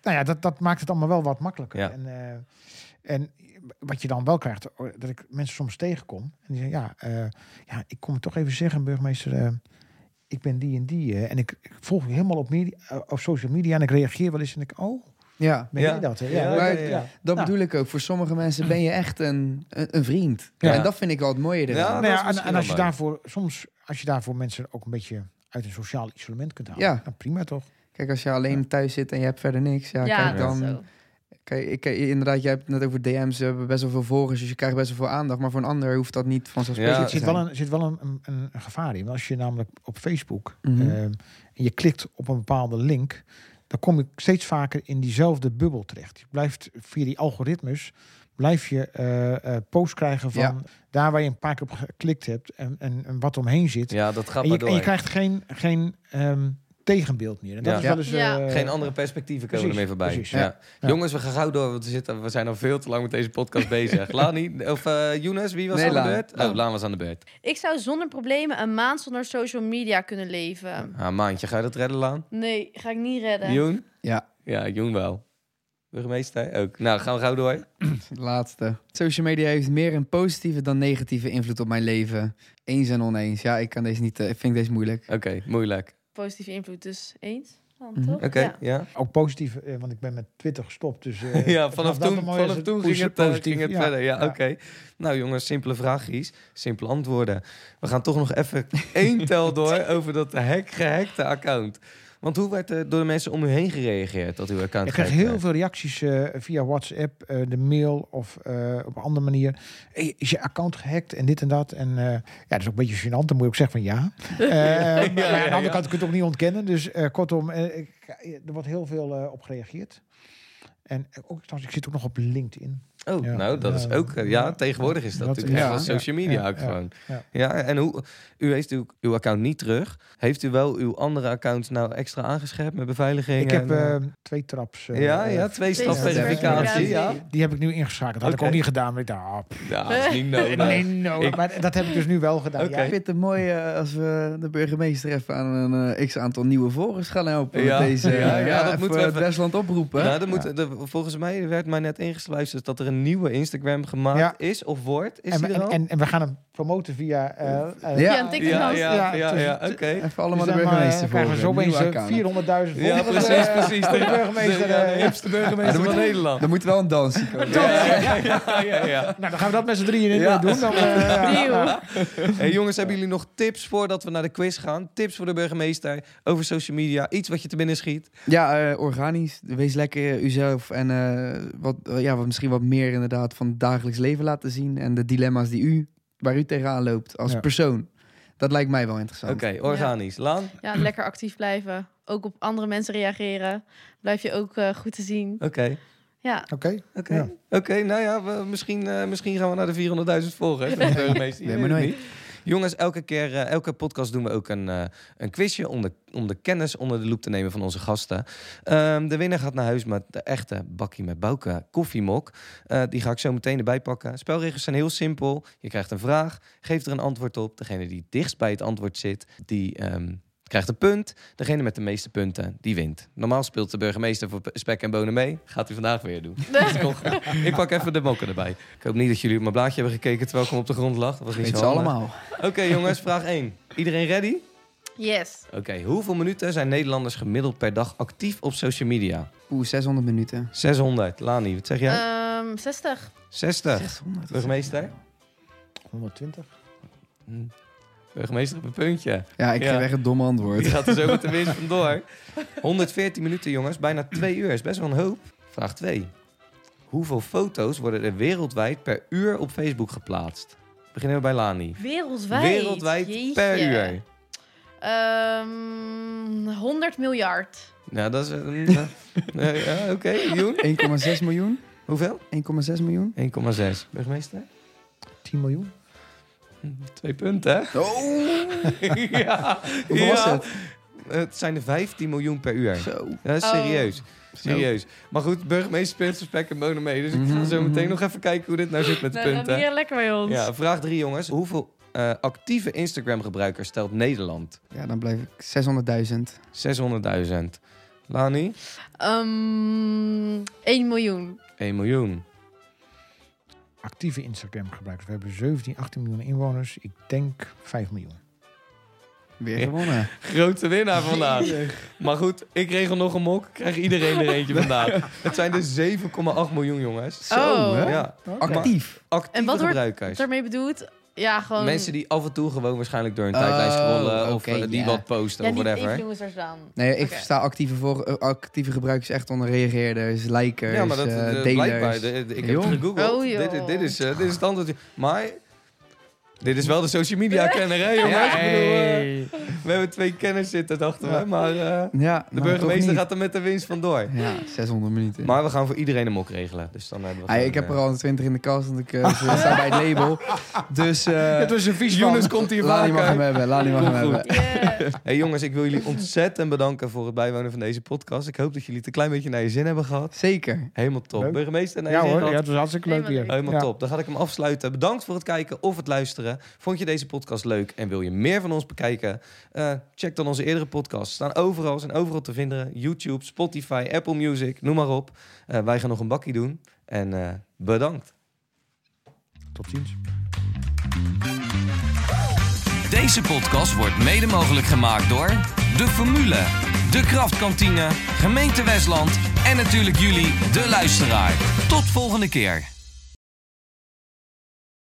Speaker 4: nou ja, dat, dat maakt het allemaal wel wat makkelijker.
Speaker 1: Ja.
Speaker 4: En, eh, en wat je dan wel krijgt, oh, dat ik mensen soms tegenkom en die zeggen, ja, eh, ja ik kom het toch even zeggen, burgemeester, eh, ik ben die en die. en ik, ik volg je helemaal op, media, op social media en ik reageer wel eens en ik, oh,
Speaker 6: Ja.
Speaker 4: ben
Speaker 1: Ja.
Speaker 4: dat? hè?
Speaker 1: Ja,
Speaker 6: Maar
Speaker 1: ja, ja.
Speaker 6: Dat
Speaker 4: Nou.
Speaker 6: bedoel ik ook. Voor sommige mensen ben je echt een, een, een vriend.
Speaker 1: Ja.
Speaker 6: En dat vind ik wel het mooie.
Speaker 1: Ja,
Speaker 4: Nou en, en als je daarvoor, soms, als je daarvoor mensen ook een beetje uit een sociaal isolement kunt halen,
Speaker 6: Ja.
Speaker 4: dan prima toch?
Speaker 6: Kijk, als je alleen thuis zit en je hebt verder niks. Ja,
Speaker 5: Ja,
Speaker 6: kijk
Speaker 5: dat is
Speaker 6: dan...
Speaker 5: zo.
Speaker 6: Kijk, ik, inderdaad, jij hebt het net over DM's. We hebben best wel veel volgers, dus je krijgt best wel veel aandacht. Maar voor een ander hoeft dat niet vanzelfsprekelijk
Speaker 1: Ja,
Speaker 4: er
Speaker 6: te
Speaker 4: zit
Speaker 6: zijn.
Speaker 4: wel, een, zit wel een, een, gevaar in. Want Als je namelijk op Facebook
Speaker 6: Mhm.
Speaker 4: ehm, en je klikt op een bepaalde link, dan kom je steeds vaker in diezelfde bubbel terecht. Je blijft via die algoritmes blijf je eh eh posts krijgen van
Speaker 6: Ja.
Speaker 4: daar waar je een paar keer op geklikt hebt en, en, en wat omheen zit.
Speaker 1: Ja, dat gaat
Speaker 4: en,
Speaker 1: maar door.
Speaker 4: en je krijgt geen, geen ehm, tegenbeeld meer. En dat
Speaker 1: Ja.
Speaker 4: is wel eens,
Speaker 5: Ja.
Speaker 4: eh,
Speaker 1: Geen andere perspectieven komen
Speaker 4: precies,
Speaker 1: ermee voorbij.
Speaker 4: precies.
Speaker 1: Ja.
Speaker 4: Ja.
Speaker 1: Jongens, we gaan gauw door. Want we, zitten, we zijn al veel te lang met deze podcast bezig. *laughs* Lani, of eh Younes, wie was
Speaker 6: Nee,
Speaker 1: aan de beurt? Oh, Laan was aan de beurt.
Speaker 5: Ik zou zonder problemen een maand zonder social media kunnen leven.
Speaker 1: Ah, maandje, ga je dat redden, Laan?
Speaker 5: Nee, ga ik niet redden.
Speaker 1: Joen?
Speaker 6: Ja,
Speaker 1: Ja, Joen wel. Burgemeester ook. Nou, gaan we gauw door. *clears throat*
Speaker 6: laatste. Social media heeft meer een positieve dan negatieve invloed op mijn leven. Eens en oneens. Ja, ik kan deze niet. eh, Ik vind deze moeilijk.
Speaker 1: Oké, moeilijk.
Speaker 5: Positieve invloed, dus eens. Dan, toch?
Speaker 1: Oké,
Speaker 5: Ja.
Speaker 1: ja.
Speaker 4: Ook positief, eh, want ik ben met Twitter gestopt. Dus, eh, *laughs*
Speaker 1: Ja, vanaf toen, vanaf toen ging het, eh,
Speaker 4: positief.
Speaker 1: ging het
Speaker 4: Ja,
Speaker 1: verder. Ja,
Speaker 4: ja.
Speaker 1: oké. Nou jongens, simpele vraagjes, simpele antwoorden. We gaan toch nog even één *laughs* tel door over dat hek gehackte account. Want hoe werd er door de mensen om u heen gereageerd dat uw account
Speaker 4: Ik
Speaker 1: gehackt
Speaker 4: heel
Speaker 1: werd?
Speaker 4: veel reacties eh, via WhatsApp, eh, de mail of eh, op een andere manier. Hey, is je account gehackt en dit en dat? En ja, dat is ook een beetje gênant. Dan moet je ook zeggen van ja. *laughs* Eh, maar aan de
Speaker 1: ja,
Speaker 4: andere
Speaker 1: ja.
Speaker 4: kant kun je het ook niet ontkennen. Dus kortom, ik, er wordt heel veel op gereageerd. En ook, trouwens, ik zit ook nog op LinkedIn.
Speaker 1: Oh,
Speaker 4: Ja,
Speaker 1: nou, dat is
Speaker 4: ja,
Speaker 1: ook... ja,
Speaker 4: ja.
Speaker 1: tegenwoordig is dat,
Speaker 4: Dat
Speaker 1: natuurlijk echt wel
Speaker 4: ja,
Speaker 1: social media
Speaker 4: ja,
Speaker 1: ook
Speaker 4: ja,
Speaker 1: gewoon.
Speaker 4: ja.
Speaker 1: Ja, en hoe... U heeft uw, uw account niet terug. Heeft u wel uw andere accounts nou extra aangescherpt met beveiliging?
Speaker 4: Ik heb
Speaker 1: en, eh,
Speaker 4: eh, twee traps. eh,
Speaker 1: ja, ja, twee stap verificatie. Ja.
Speaker 4: Die heb ik nu ingeschakeld. Dat had ik ook niet gedaan. Maar ik dacht, ah,
Speaker 1: ja, *laughs* dat is niet nodig.
Speaker 4: nee.
Speaker 1: Ik-
Speaker 4: Maar dat heb ik dus nu wel gedaan. Ja.
Speaker 6: Ik vind het mooi als we de burgemeester even aan een eh, x-aantal nieuwe volgers gaan helpen.
Speaker 1: Ja,
Speaker 6: deze,
Speaker 1: ja, ja, dat
Speaker 6: even
Speaker 1: moeten we
Speaker 6: het
Speaker 1: even-
Speaker 6: Westland oproepen.
Speaker 1: Nou, er moet, er- volgens mij werd mij net ingesluisterd dat er een nieuwe Instagram gemaakt
Speaker 4: Ja.
Speaker 1: is of wordt. Is
Speaker 4: En,
Speaker 1: die
Speaker 4: we-
Speaker 1: er
Speaker 4: en,
Speaker 1: al?
Speaker 4: en, en we gaan hem promoten via... eh, eh,
Speaker 6: Ja.
Speaker 1: Ja, ja, ja,
Speaker 4: Ja,
Speaker 1: ja, oké.
Speaker 6: Even allemaal
Speaker 4: Dus
Speaker 6: de
Speaker 4: dan,
Speaker 6: burgemeester
Speaker 4: krijgen we zo
Speaker 6: volgen,
Speaker 4: opeens
Speaker 6: nieuwe
Speaker 4: eh,
Speaker 6: account.
Speaker 4: 400.000
Speaker 1: Ja,
Speaker 4: volgers,
Speaker 1: precies,
Speaker 4: eh,
Speaker 1: precies.
Speaker 4: voor de burgemeester.
Speaker 1: de- ja, hipste burgemeester
Speaker 6: Ja,
Speaker 1: van
Speaker 6: dan
Speaker 1: Nederland.
Speaker 6: Er moet wel een dansje komen.
Speaker 1: Ja, ja, ja, ja, ja.
Speaker 4: Nou, dan gaan we dat met z'n drieën in
Speaker 1: Ja.
Speaker 4: eh, doen. Dan, eh, ja.
Speaker 1: Hey, jongens, hebben jullie nog tips voordat we naar de quiz gaan? Tips voor de burgemeester over social media? Iets wat je te binnen schiet?
Speaker 6: Ja, eh, organisch. Wees lekker uzelf. En eh, wat, eh, ja, wat, misschien wat meer inderdaad van het dagelijks leven laten zien. En de dilemma's die u, waar u tegenaan loopt als
Speaker 4: Ja.
Speaker 6: persoon. Dat lijkt mij wel interessant.
Speaker 1: Oké, organisch. Laan?
Speaker 5: Ja, lekker actief blijven. Ook op andere mensen reageren. Blijf je ook eh, goed te zien.
Speaker 1: Oké.
Speaker 5: Ja.
Speaker 4: Oké.
Speaker 1: Oké,
Speaker 4: Ja.
Speaker 1: Oké, nou ja, we, misschien, eh, misschien gaan we naar de 400.000 volgers. *laughs* de. Je
Speaker 6: Nee, maar nooit.
Speaker 1: Jongens, elke keer, eh, elke podcast doen we ook een, eh, een quizje om de, om de kennis onder de loep te nemen van onze gasten. Ehm, de winnaar gaat naar huis met de echte bakkie met Bouke koffiemok. Eh, die ga ik zo meteen erbij pakken. Spelregels zijn heel simpel. Je krijgt een vraag, geeft er een antwoord op. Degene die dichtst bij het antwoord zit, die ehm, krijgt een punt. Degene met de meeste punten, die wint. Normaal speelt de burgemeester voor spek en bonen mee. Gaat hij vandaag weer doen. *laughs* Dat is toch- ik pak even de mokken erbij. Ik hoop niet dat jullie op mijn blaadje hebben gekeken terwijl ik hem op de grond lag. Dat was niet
Speaker 6: Weet
Speaker 1: zo
Speaker 6: allemaal.
Speaker 1: Oké jongens, vraag 1. Iedereen ready?
Speaker 5: Yes.
Speaker 1: Oké, hoeveel minuten zijn Nederlanders gemiddeld per dag actief op social media?
Speaker 6: Oeh, 600 minuten.
Speaker 1: 600. Lani, wat zeg jij?
Speaker 5: Ehm 60.
Speaker 1: 60.
Speaker 6: 600.
Speaker 1: Burgemeester?
Speaker 4: 120.
Speaker 1: Hm. Burgemeester op een puntje.
Speaker 6: Ja, ik geef echt een dom antwoord.
Speaker 1: Die gaat er zo met de winst vandoor. 114 *laughs* minuten, jongens. Bijna twee uur. Is best wel een hoop. Vraag 2. Hoeveel foto's worden er wereldwijd per uur op Facebook geplaatst? Beginnen we bij Lani.
Speaker 5: Wereldwijd.
Speaker 1: Wereldwijd
Speaker 5: Jeetje.
Speaker 1: per uur.
Speaker 5: Ehm 100 miljard.
Speaker 1: Ja, dat is... een, eh, *laughs* eh, ja, Oké, miljoen.
Speaker 6: 1,6 miljoen.
Speaker 1: Hoeveel?
Speaker 6: 1,6 miljoen.
Speaker 1: 1,6. Burgemeester?
Speaker 4: 10 miljoen. *laughs*
Speaker 1: Twee punten, hè?
Speaker 6: Oh! *laughs*
Speaker 1: ja. *laughs*
Speaker 6: Was
Speaker 1: ja.
Speaker 6: het?
Speaker 1: Het zijn er 15 miljoen per uur.
Speaker 6: Zo.
Speaker 1: Ja, dat is
Speaker 5: Oh.
Speaker 1: serieus. Serieus. Maar goed, burgemeester speelt zijn spek en bonen mee. Dus ik ga zo meteen nog even kijken hoe dit nou zit met de punten.
Speaker 5: ben je lekker bij ons.
Speaker 1: Ja, vraag drie, jongens. Hoeveel eh, actieve Instagram-gebruikers stelt Nederland?
Speaker 6: Ja, dan blijf ik 600.000.
Speaker 1: 600.000. Lani?
Speaker 5: Ehm 1 miljoen.
Speaker 1: 1 miljoen.
Speaker 4: Actieve Instagram gebruikers. We hebben 17, 18 miljoen inwoners. Ik denk 5 miljoen.
Speaker 6: Weer gewonnen. *laughs*
Speaker 1: Grote winnaar vandaag. Maar goed, ik regel nog een mok. Krijg iedereen er eentje vandaag. *laughs* Het zijn dus 7,8 miljoen, jongens.
Speaker 6: Zo,
Speaker 5: Oh.
Speaker 6: hè?
Speaker 1: Ja.
Speaker 6: Actief.
Speaker 1: Actieve
Speaker 5: En wat wordt daarmee bedoeld? Ja, gewoon...
Speaker 1: Mensen die af en toe gewoon waarschijnlijk door hun
Speaker 6: Oh,
Speaker 1: tijdlijn scrollen. Of eh, die
Speaker 6: ja.
Speaker 1: wat posten
Speaker 5: ja,
Speaker 1: of whatever.
Speaker 5: influencers dan.
Speaker 6: Nee, ik versta actieve, voor, eh, actieve gebruikers echt onder reageerders, likers,
Speaker 1: Ja, maar dat,
Speaker 6: eh,
Speaker 1: eh, blijkbaar. de- de- ik heb het gegoogeld.
Speaker 5: Oh,
Speaker 1: dit, is- dit, is, dit is het antwoord. Maar dit is wel de social media kenner, hè jongens?
Speaker 6: Ja,
Speaker 1: Ik bedoel, eh, we hebben twee kenners zitten, dachten we. Maar eh,
Speaker 6: Ja,
Speaker 1: de
Speaker 6: nou,
Speaker 1: burgemeester gaat er met de winst vandoor.
Speaker 6: Ja, 600 minuten.
Speaker 1: Maar we gaan voor iedereen een mok regelen. Dus dan hebben we
Speaker 6: Hey,
Speaker 1: gewoon,
Speaker 6: ik heb
Speaker 1: eh,
Speaker 6: er al 20 in de kast, want ik eh, staan bij het label. Dus eh *laughs*
Speaker 4: Het was een vies van.
Speaker 1: komt hier
Speaker 6: Lani mag
Speaker 1: vaker.
Speaker 6: hem hebben, Lani mag hem hebben.
Speaker 1: Hey jongens, ik wil jullie ontzettend bedanken voor het bijwonen van deze podcast. Ik hoop dat jullie het een klein beetje naar je zin hebben gehad.
Speaker 6: Zeker.
Speaker 1: Helemaal top.
Speaker 4: Leuk.
Speaker 1: Burgemeester, naar je
Speaker 4: Ja
Speaker 1: zin
Speaker 4: hoor,
Speaker 1: gehad?
Speaker 4: ja, het was hartstikke leuk
Speaker 5: Helemaal
Speaker 4: weer.
Speaker 1: Helemaal
Speaker 4: Ja.
Speaker 1: top. Dan ga ik hem afsluiten. Bedankt voor het kijken of het luisteren. Vond je deze podcast leuk en wil je meer van ons bekijken? Eh, check dan onze eerdere podcasts. Staan overal, zijn overal te vinden. YouTube, Spotify, Apple Music, noem maar op. Eh, wij gaan nog een bakkie doen. En eh, bedankt.
Speaker 4: Tot ziens.
Speaker 15: Deze podcast wordt mede mogelijk gemaakt door De Formule, De Kraftkantine, Gemeente Westland en natuurlijk jullie, de luisteraar. Tot volgende keer.